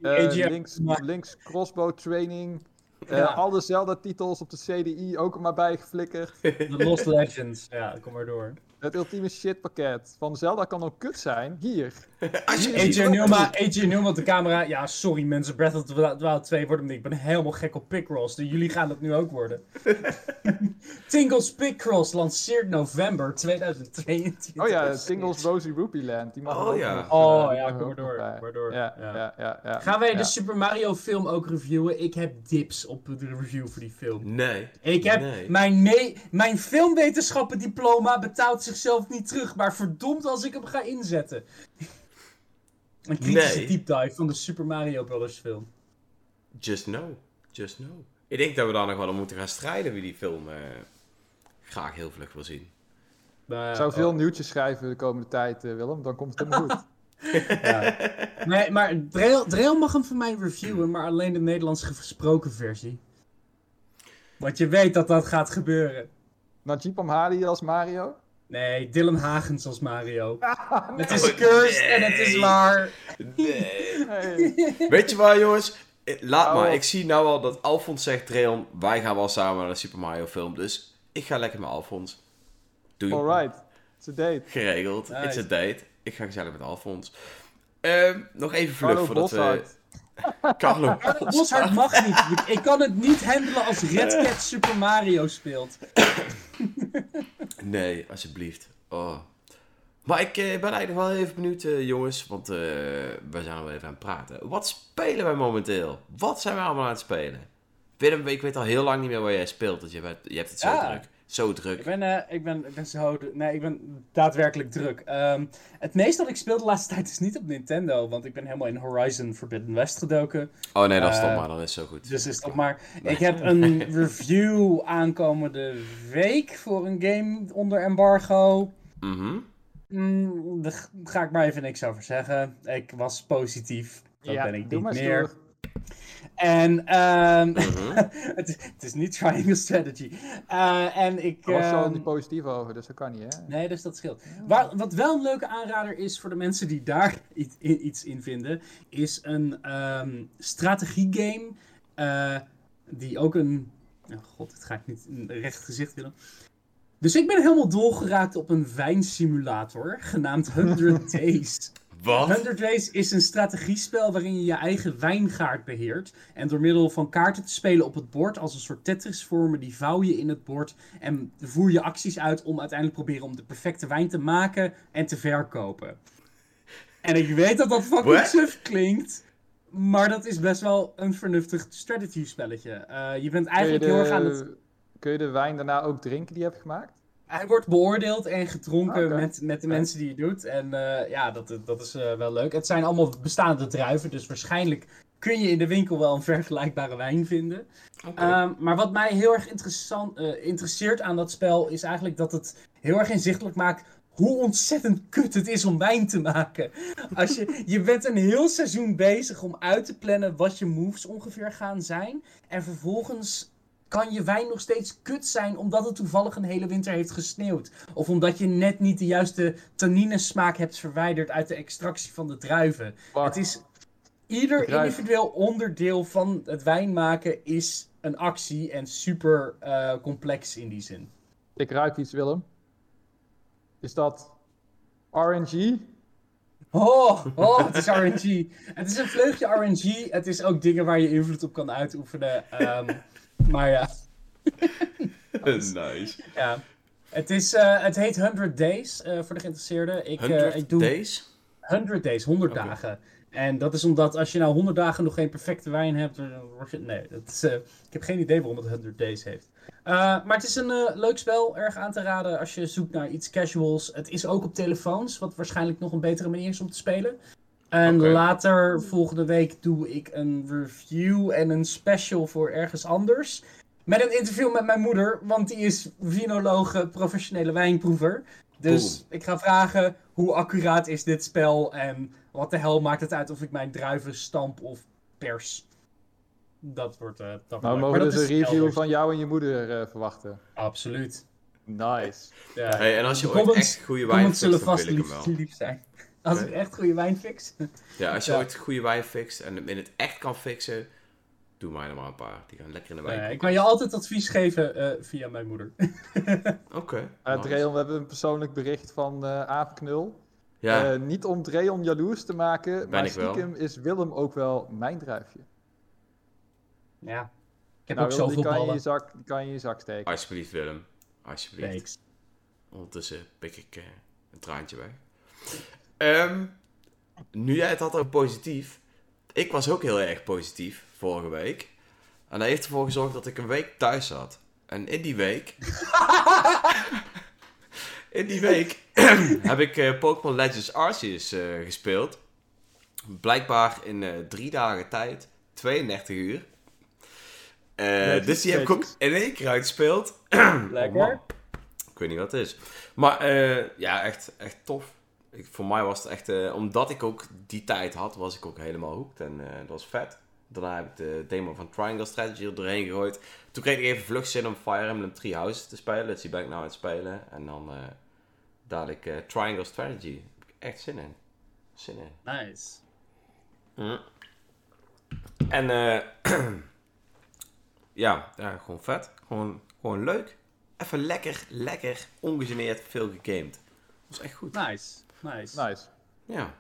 eh, links, links Crossbow Training. eh, Ja. Alle Zelda-titels op de CDI ook maar bij geflikkerd. The Lost Legends. Ja, kom maar door. Het ultieme shitpakket. Van Zelda kan ook kut zijn. Hier. AJ Numa, AJ op de camera. Ja, sorry mensen, Breath of the Wild 2 wordt hem niet. Ik ben helemaal gek op Picross. Dus jullie gaan dat nu ook worden. Tingles Picross lanceert november 2022. Oh ja, Tingles Rosy Rupee Land. Die mag Oh ook ja. nog, Oh eh, ja, kom maar door. bij. Kom maar door. Ja, Ja. ja, ja, ja. Gaan wij ja. de Super Mario film ook reviewen? Ik heb dips op de review voor die film. Nee. Ik heb Nee. mijn, mijn filmwetenschappen diploma betaalt zichzelf niet terug, maar verdomd als ik hem ga inzetten. Een kritische Nee. deep dive van de Super Mario Bros. film. Just know. Just know. Ik denk dat we daar nog wel om moeten gaan strijden wie die film eh, graag heel vlug wil zien. Nou ja, Ik zou veel oh, nieuwtjes schrijven de komende tijd, eh, Willem. Dan komt het helemaal goed. ja. Nee, maar Dreel, Dreel mag hem van mij reviewen, maar alleen de Nederlands gesproken versie. Want je weet dat dat gaat gebeuren. Najib Amhali als Mario. Nee, Dylan Hagens als Mario. Het is Oh, cursed en het is waar. Nee. Weet je waar, jongens? Eh, Laat maar. op. Ik zie nou al dat Alfons zegt, Dreon, wij gaan wel samen naar de Super Mario film. Dus ik ga lekker met Alfons. Doei. Alright. It's a date. Geregeld. Nice. It's a date. Ik ga gezellig met Alfons. Ehm, nog even vlug Carlo voordat we... Boshart. Carlo Boshart mag niet. Ik, ik kan het niet handelen als Red Cat Super Mario speelt. Nee, alsjeblieft. Oh. Maar ik eh, ben eigenlijk wel even benieuwd, eh, jongens. Want eh, we zijn al even aan het praten. Wat spelen wij momenteel? Wat zijn we allemaal aan het spelen? Willem, ik weet al heel lang niet meer waar jij speelt. Want je, bent, je hebt het zo Ja. druk. Zo druk. Ik ben, eh, ik ben, ik ben zo... Nee, ik ben daadwerkelijk druk. Ehm, het meeste dat ik speel de laatste tijd is niet op Nintendo. Want ik ben helemaal in Horizon Forbidden West gedoken. Oh nee, dat Eh, stop maar. Dan is zo goed. Dus is dat maar... Nee. Ik heb een review aankomende week voor een game onder embargo. Mhm. Mm, daar ga ik maar even niks over zeggen. Ik was positief. Dat ja, ben ik niet meer. En ehm, Mhm. het, is- het is niet triangle strategy. Eh, en ik. Was zo ehm, niet positief over, dus dat kan niet, hè? Nee, dus dat scheelt. Waar, wat wel een leuke aanrader is voor de mensen die daar iets in, iets in vinden, is een ehm strategiegame. eh, die ook een. Oh god, dit ga ik niet een recht gezicht willen. Dus ik ben helemaal dolgeraakt op een wijnsimulator genaamd 100 Days. Wat? 100 Days is een strategiespel waarin je je eigen wijngaard beheert. En door middel van kaarten te spelen op het bord als een soort Tetris vormen, die vouw je in het bord. En voer je acties uit om uiteindelijk proberen om de perfecte wijn te maken en te verkopen. En ik weet dat dat fucking What? suf klinkt. Maar dat is best wel een vernuftig strategy spelletje. Eh, je bent je, eigenlijk heel erg aan het... kun je de wijn daarna ook drinken die je hebt gemaakt? Hij wordt beoordeeld en gedronken Oké. met, met de mensen die je doet. En eh, ja, dat, dat is eh, wel leuk. Het zijn allemaal bestaande druiven, dus waarschijnlijk kun je in de winkel wel een vergelijkbare wijn vinden. Ehm, maar wat mij heel erg interessant, eh, interesseert aan dat spel is eigenlijk dat het heel erg inzichtelijk maakt hoe ontzettend kut het is om wijn te maken. Als je, je bent een heel seizoen bezig om uit te plannen wat je moves ongeveer gaan zijn. En vervolgens kan je wijn nog steeds kut zijn omdat het toevallig een hele winter heeft gesneeuwd. Of omdat je net niet de juiste tanninesmaak hebt verwijderd uit de extractie van de druiven. Het is ieder individueel onderdeel van het wijn maken is een actie en super eh, complex in die zin. Ik ruik iets, Willem. Is dat RNG? Oh, oh, het is RNG. Het is een vleugje RNG. Het is ook dingen waar je invloed op kan uitoefenen. Ehm, maar ja, nice. ja. Het, is, eh, het heet 100 Days eh, voor de geïnteresseerden. Ik, eh, 100 ik doe days? 100 days, 100 Oké. dagen. En dat is omdat als je nou 100 dagen nog geen perfecte wijn hebt, dan word je... Nee, dat is, eh, ik heb geen idee waarom het 100 days heeft. Eh, maar het is een eh, leuk spel, erg aan te raden als je zoekt naar iets casuals. Het is ook op telefoons, wat waarschijnlijk nog een betere manier is om te spelen. En later, volgende week, doe ik een review en een special voor ergens anders. Met een interview met mijn moeder, want die is vinologe, professionele wijnproever. Dus Boom. ik ga vragen hoe accuraat is dit spel en wat de hel maakt het uit of ik mijn druiven stamp of pers. Dat wordt. eh dat Nou, mogen Maar dus een review elders. van jou en je moeder eh, verwachten. Absoluut. Nice. Ja. Hey, en als je De ooit comments- echt goede de wijn fixt, zullen dan vast wil ik hem lief, wel. lief zijn. Als ik echt goede wijn fix. Ja, als je Ja. ooit goede wijn fixt en hem in het echt kan fixen, doe mij er maar een paar. Die gaan lekker in de wijn. Ik kan je altijd advies geven eh, via mijn moeder. Oké. Uh, nice. Dreon, we hebben een persoonlijk bericht van eh Apenknul. Ja, Eh, niet om Dreon jaloers te maken, maar ik wel. stiekem is Willem ook wel mijn druifje. ja. Ik heb nou, ook Willem, die zoveel kan je, in ballen. je zak, die kan je in je zak steken. alsjeblieft Willem. Alsjeblieft. Thanks. Ondertussen pik ik eh, een traantje weg. Ehm, nu jij het had over positief. Ik was ook heel erg positief vorige week. En dat heeft ervoor gezorgd dat ik een week thuis zat. En in die week... in die week heb ik eh, Pokémon Legends Arceus eh, gespeeld. Blijkbaar in eh, drie dagen tijd. 32 uur. Dus die heb ik ook in één keer uitgespeeld. Lekker. Ik weet niet wat het is. Maar ja, echt, echt tof. Ik, voor mij was het echt... eh, omdat ik ook die tijd had, was ik ook helemaal hooked. En eh, dat was vet. Daarna heb ik de demo van Triangle Strategy er doorheen gegooid. Toen kreeg ik even vlug zin om Fire Emblem Three Houses te spelen. Die ben ik nou aan het spelen. En dan eh dadelijk Triangle Strategy. Daar heb ik echt zin in. Zin in. Nice. Mhm. En eh ja, ja, gewoon vet. Gewoon, gewoon leuk. Even lekker, lekker, ongegeneerd veel gegamed. Dat was echt goed. Nice. Nice. Nice. Ja,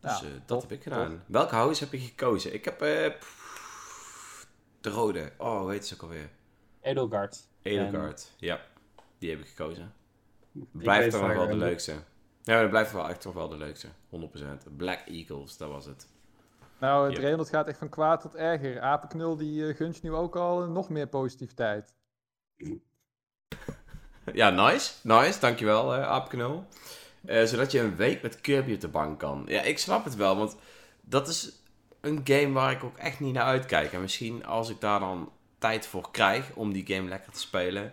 dus Ja, eh, dat heb ik gedaan. Welke house heb je gekozen? Ik heb eh, pff, de rode. Oh, hoe heet ze ook alweer? Edelgard. Edelgard. Ja, die heb ik gekozen. Blijft toch wel de leukste. Ja, dat blijft wel echt toch wel de leukste. 100%. Black Eagles, dat was het. Nou, Ja. Dreon, dat gaat echt van kwaad tot erger. Apenknul die eh, gunt je nu ook al nog meer positiviteit. Ja, nice. Nice, dankjewel, eh Aapknul. Eh, zodat je een week met Kirby op de bank kan. Ja, ik snap het wel, want dat is een game waar ik ook echt niet naar uitkijk. En misschien als ik daar dan tijd voor krijg om die game lekker te spelen,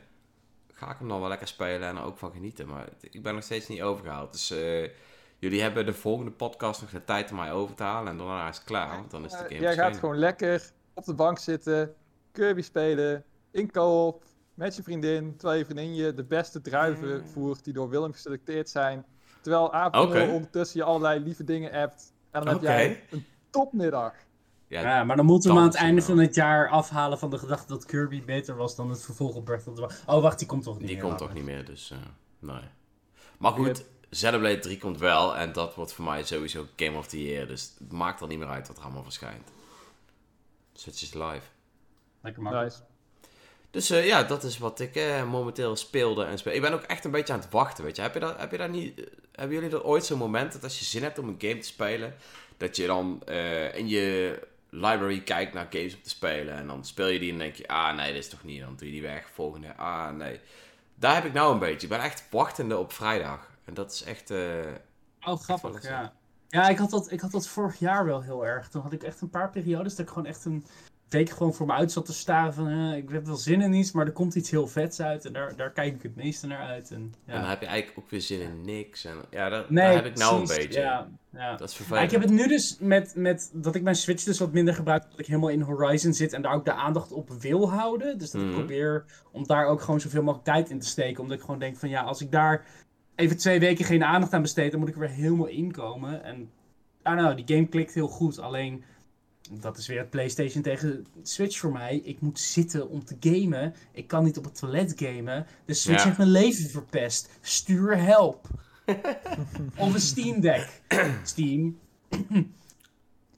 ga ik hem dan wel lekker spelen en er ook van genieten. Maar ik ben nog steeds niet overgehaald. Dus eh, jullie hebben de volgende podcast nog de tijd om mij over te halen. En daarna is het klaar, want dan is de game Jij gaat gewoon lekker op de bank zitten, Kirby spelen, in co-op, met je vriendin, terwijl je vriendin je de beste druiven Mm. voert die door Willem geselecteerd zijn. Terwijl Oké. ondertussen je allerlei lieve dingen appt. En dan heb jij een topmiddag. Ja, Ja, maar dan moeten we hem aan het einde van het jaar afhalen van de gedachte dat Kirby beter was dan het vervolg op Breath of the Wild. Oh, wacht, die komt toch niet die meer, komt laat toch niet maar. meer, dus eh, nee. Maar goed, Xenoblade 3 komt wel. En dat wordt voor mij sowieso Game of the Year. Dus het maakt er niet meer uit wat er allemaal verschijnt. Switch is live. Lekker makkelijk. Nice. Dus eh, ja, dat is wat ik eh, momenteel speelde en speel. Ik ben ook echt een beetje aan het wachten, weet je. Heb je dat, heb je dat niet... eh, hebben jullie er ooit zo'n moment dat als je zin hebt om een game te spelen... dat je dan in je library kijkt naar games om te spelen... en dan speel je die en denk je... ah, nee, dit is toch niet. Dan doe je die weg, volgende. Ah, nee. Daar heb ik nou een beetje. Ik ben echt wachtende op vrijdag. En dat is echt... Oh, grappig, ja. Ja, ik had, dat, ik had dat vorig jaar wel heel erg. Toen had ik echt een paar periodes dat ik gewoon echt een week gewoon voor me uit zat te staren van... eh, ik heb wel zin in iets, maar er komt iets heel vets uit. En daar, daar kijk ik het meeste naar uit. En, ja. En dan heb je eigenlijk ook weer zin in niks. En ja, dat, nee, daar heb ik nou precies, een beetje. Ja, ja. Dat is vervelend. ik heb het nu dus met, met dat ik mijn Switch dus wat minder gebruik. Dat ik helemaal in Horizon zit en daar ook de aandacht op wil houden. Dus dat Mhm. ik probeer om daar ook gewoon zoveel mogelijk tijd in te steken. Omdat ik gewoon denk van ja, als ik daar even twee weken geen aandacht aan besteed, dan moet ik er weer helemaal inkomen. En know, die game klikt heel goed. Alleen, dat is weer het PlayStation tegen Switch voor mij. Ik moet zitten om te gamen. Ik kan niet op het toilet gamen. De Switch Ja. heeft mijn leven verpest. Stuur help. of een Steam Deck. Steam.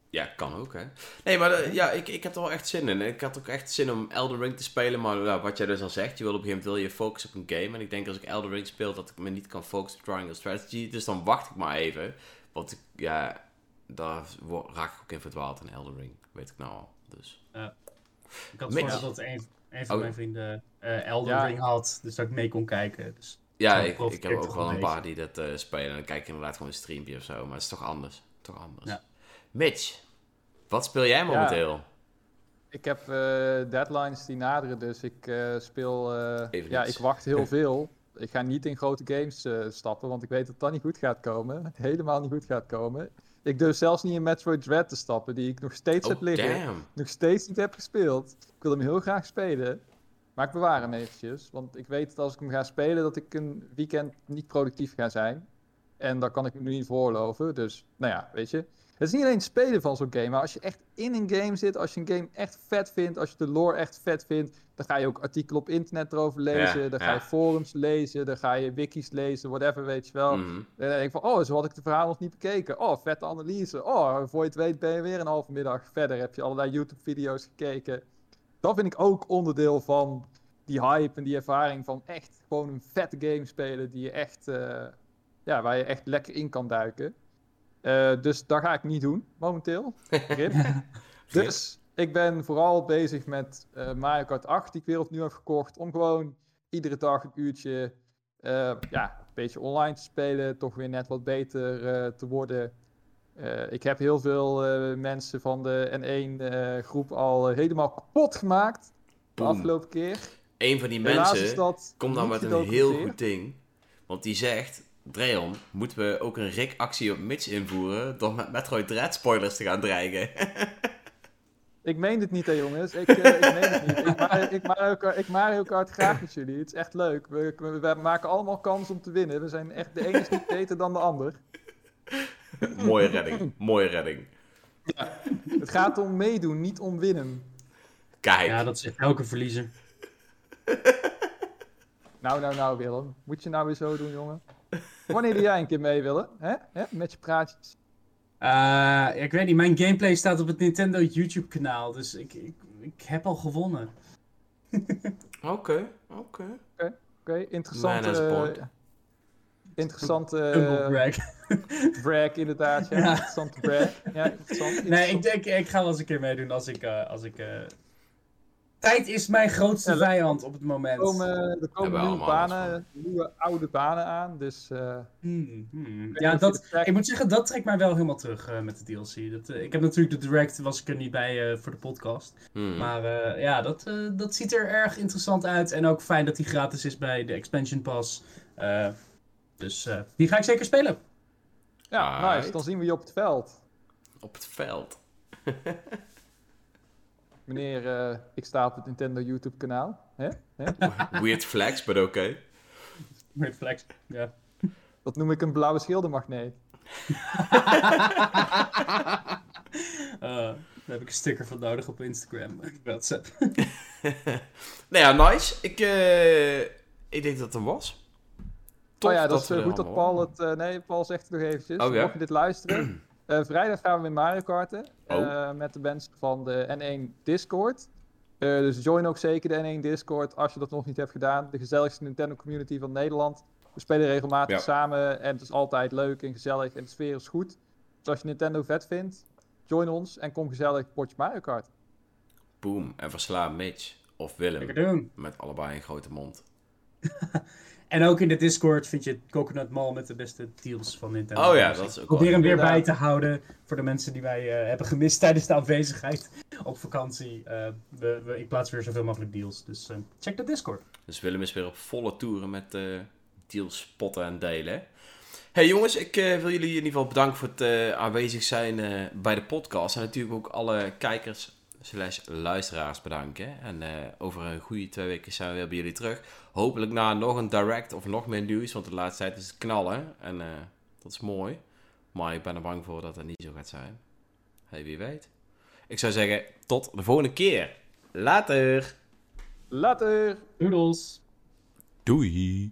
Ja, kan ook, hè. Nee, maar eh, ja, ik, ik heb er wel echt zin in. Ik had ook echt zin om Elden Ring te spelen. Maar nou, wat jij dus al zegt, je wil op een gegeven moment wil je focussen op een game. En ik denk als ik Elden Ring speel, dat ik me niet kan focussen op Triangle Strategy. Dus dan wacht ik maar even. Want ik, ja, daar raak ik ook in verdwaald in Elden Ring. Weet ik nou al. Dus. Ik had voor dat een, een van Oh. mijn vrienden eh Elden Ja. Ring had. Dus dat ik mee kon kijken. Dus, Ja, ik, ik heb ook wel een een paar die dat eh, spelen. En dan kijk ik inderdaad gewoon een streampje of zo. Maar het is toch anders. Toch anders. Ja. Mitch, wat speel jij momenteel? Ik heb eh, deadlines die naderen, dus ik eh, speel. eh, ja, ik wacht heel veel. Ik ga niet in grote games eh, stappen, want ik weet dat dat niet goed gaat komen. Helemaal niet goed gaat komen. Ik durf zelfs niet in Metroid Dread te stappen, die ik nog steeds heb Oh, liggen. damn. Nog steeds niet heb gespeeld. Ik wil hem heel graag spelen. Maar ik bewaar hem eventjes. Want ik weet dat als ik hem ga spelen, dat ik een weekend niet productief ga zijn. En dat kan ik me nu niet veroorloven. Dus, nou ja, weet je. Het is niet alleen het spelen van zo'n game, maar als je echt in een game zit, als je een game echt vet vindt, als je de lore echt vet vindt, dan ga je ook artikelen op internet erover lezen, Ja, dan ga je forums lezen, dan ga je wikis lezen, whatever, weet je wel. Mhm. En dan denk ik van, oh, zo had ik de verhaal nog niet bekeken. Oh, vette analyse. Oh, voor je het weet ben je weer een halve middag verder. Heb je allerlei YouTube-video's gekeken. Dat vind ik ook onderdeel van die hype en die ervaring van echt gewoon een vette game spelen die je echt, eh, ja, waar je echt lekker in kan duiken. Eh, dus dat ga ik niet doen, momenteel. Dus ik ben vooral bezig met eh, Mario Kart 8, die ik weer opnieuw heb gekocht. Om gewoon iedere dag een uurtje eh, ja, een beetje online te spelen. Toch weer net wat beter te worden. Ik heb heel veel mensen van de N1-groep al helemaal kapot gemaakt. De afgelopen keer. Een van die Helaas mensen komt dan met een heel goed ding. Want die zegt, Dreon, moeten we ook een Rick-actie op Mitch invoeren door met Metroid Dread spoilers te gaan dreigen? Ik meen dit niet, hè, jongens. Ik, eh, ik meen het niet. Ik, Mario, ik, ik Mario Kart graag met jullie. Het is echt leuk. We, we, we maken allemaal kans om te winnen. We zijn echt, de een is niet beter dan de ander. mooie redding, mooie redding. Het gaat om meedoen, niet om winnen. Kijk, ja, dat zegt elke verliezer. Nou, nou, nou, Willem. Moet je nou weer zo doen, jongen? Wanneer jij een keer mee, Willem? Hè? Hè? Met je praatjes. Eh, ja, ik weet niet, mijn gameplay staat op het Nintendo YouTube kanaal. Dus ik, ik, ik heb al gewonnen. oké, oké. Oké, board. eh, interessante eh, brag. brag, inderdaad. Ja. Ja. Interessante brag. Ja, interessant. Nee, ik interessant. denk, ik ga wel eens een keer meedoen als ik, eh, als ik eh, Tijd is mijn grootste Ja, vijand op het Er moment. komen, er Hebben we komen nieuwe banen, nieuwe oude banen aan. Dus eh, Hmm, hmm. Ja, dat, ik moet zeggen, dat trekt mij wel helemaal terug eh, met de DLC. Dat, eh, ik heb natuurlijk de direct, was ik er niet bij eh, voor de podcast. Hmm. Maar eh, ja, dat, eh, dat ziet er erg interessant uit. En ook fijn dat die gratis is bij de Expansion Pass. Eh, dus eh, die ga ik zeker spelen. ja, nice. Dan zien we je op het veld. Op het veld. Meneer, eh, ik sta op het Nintendo YouTube kanaal. Hè? Hè? Weird flex, but oké. Weird flex. Ja. Dat noem ik een blauwe schildermagneet. Eh, daar heb ik een sticker van nodig op Instagram. WhatsApp. nou ja, nice. Ik, eh, ik denk dat het er was. Tof oh ja, dat, is eh, goed dat Paul het... eh, nee, Paul zegt het nog eventjes. Oh, ja? Mocht je dit luisteren. eh, vrijdag gaan we weer Mario Karten. Oh. eh, met de mensen van de N1 Discord. Eh, dus join ook zeker de N1 Discord als je dat nog niet hebt gedaan. De gezelligste Nintendo community van Nederland. We spelen regelmatig Ja. samen en het is altijd leuk en gezellig en de sfeer is goed. Dus als je Nintendo vet vindt, join ons en kom gezellig potje Mario Kart. Boom. En versla Mitch of Willem. doen. Met allebei een grote mond. En ook in de Discord vind je Coconut Mall met de beste deals van Nintendo. Oh ja, dat is ook Probeer hem weer bij te houden voor de mensen die wij eh, hebben gemist tijdens de afwezigheid op vakantie. Eh, we, we, ik plaats weer zoveel mogelijk deals. Dus eh, check de Discord. Dus Willem is weer op volle toeren met deals spotten en delen. Hey jongens, ik wil jullie in ieder geval bedanken voor het aanwezig zijn bij de podcast. En natuurlijk ook alle kijkers slash luisteraars bedanken. En eh, over een goede twee weken zijn we weer bij jullie terug. Hopelijk na nog een direct of nog meer nieuws, want de laatste tijd is het knallen. En eh, dat is mooi. Maar ik ben er bang voor dat het niet zo gaat zijn. Hey, wie weet. Ik zou zeggen, tot de volgende keer. Later. Later! Doodles! Doei.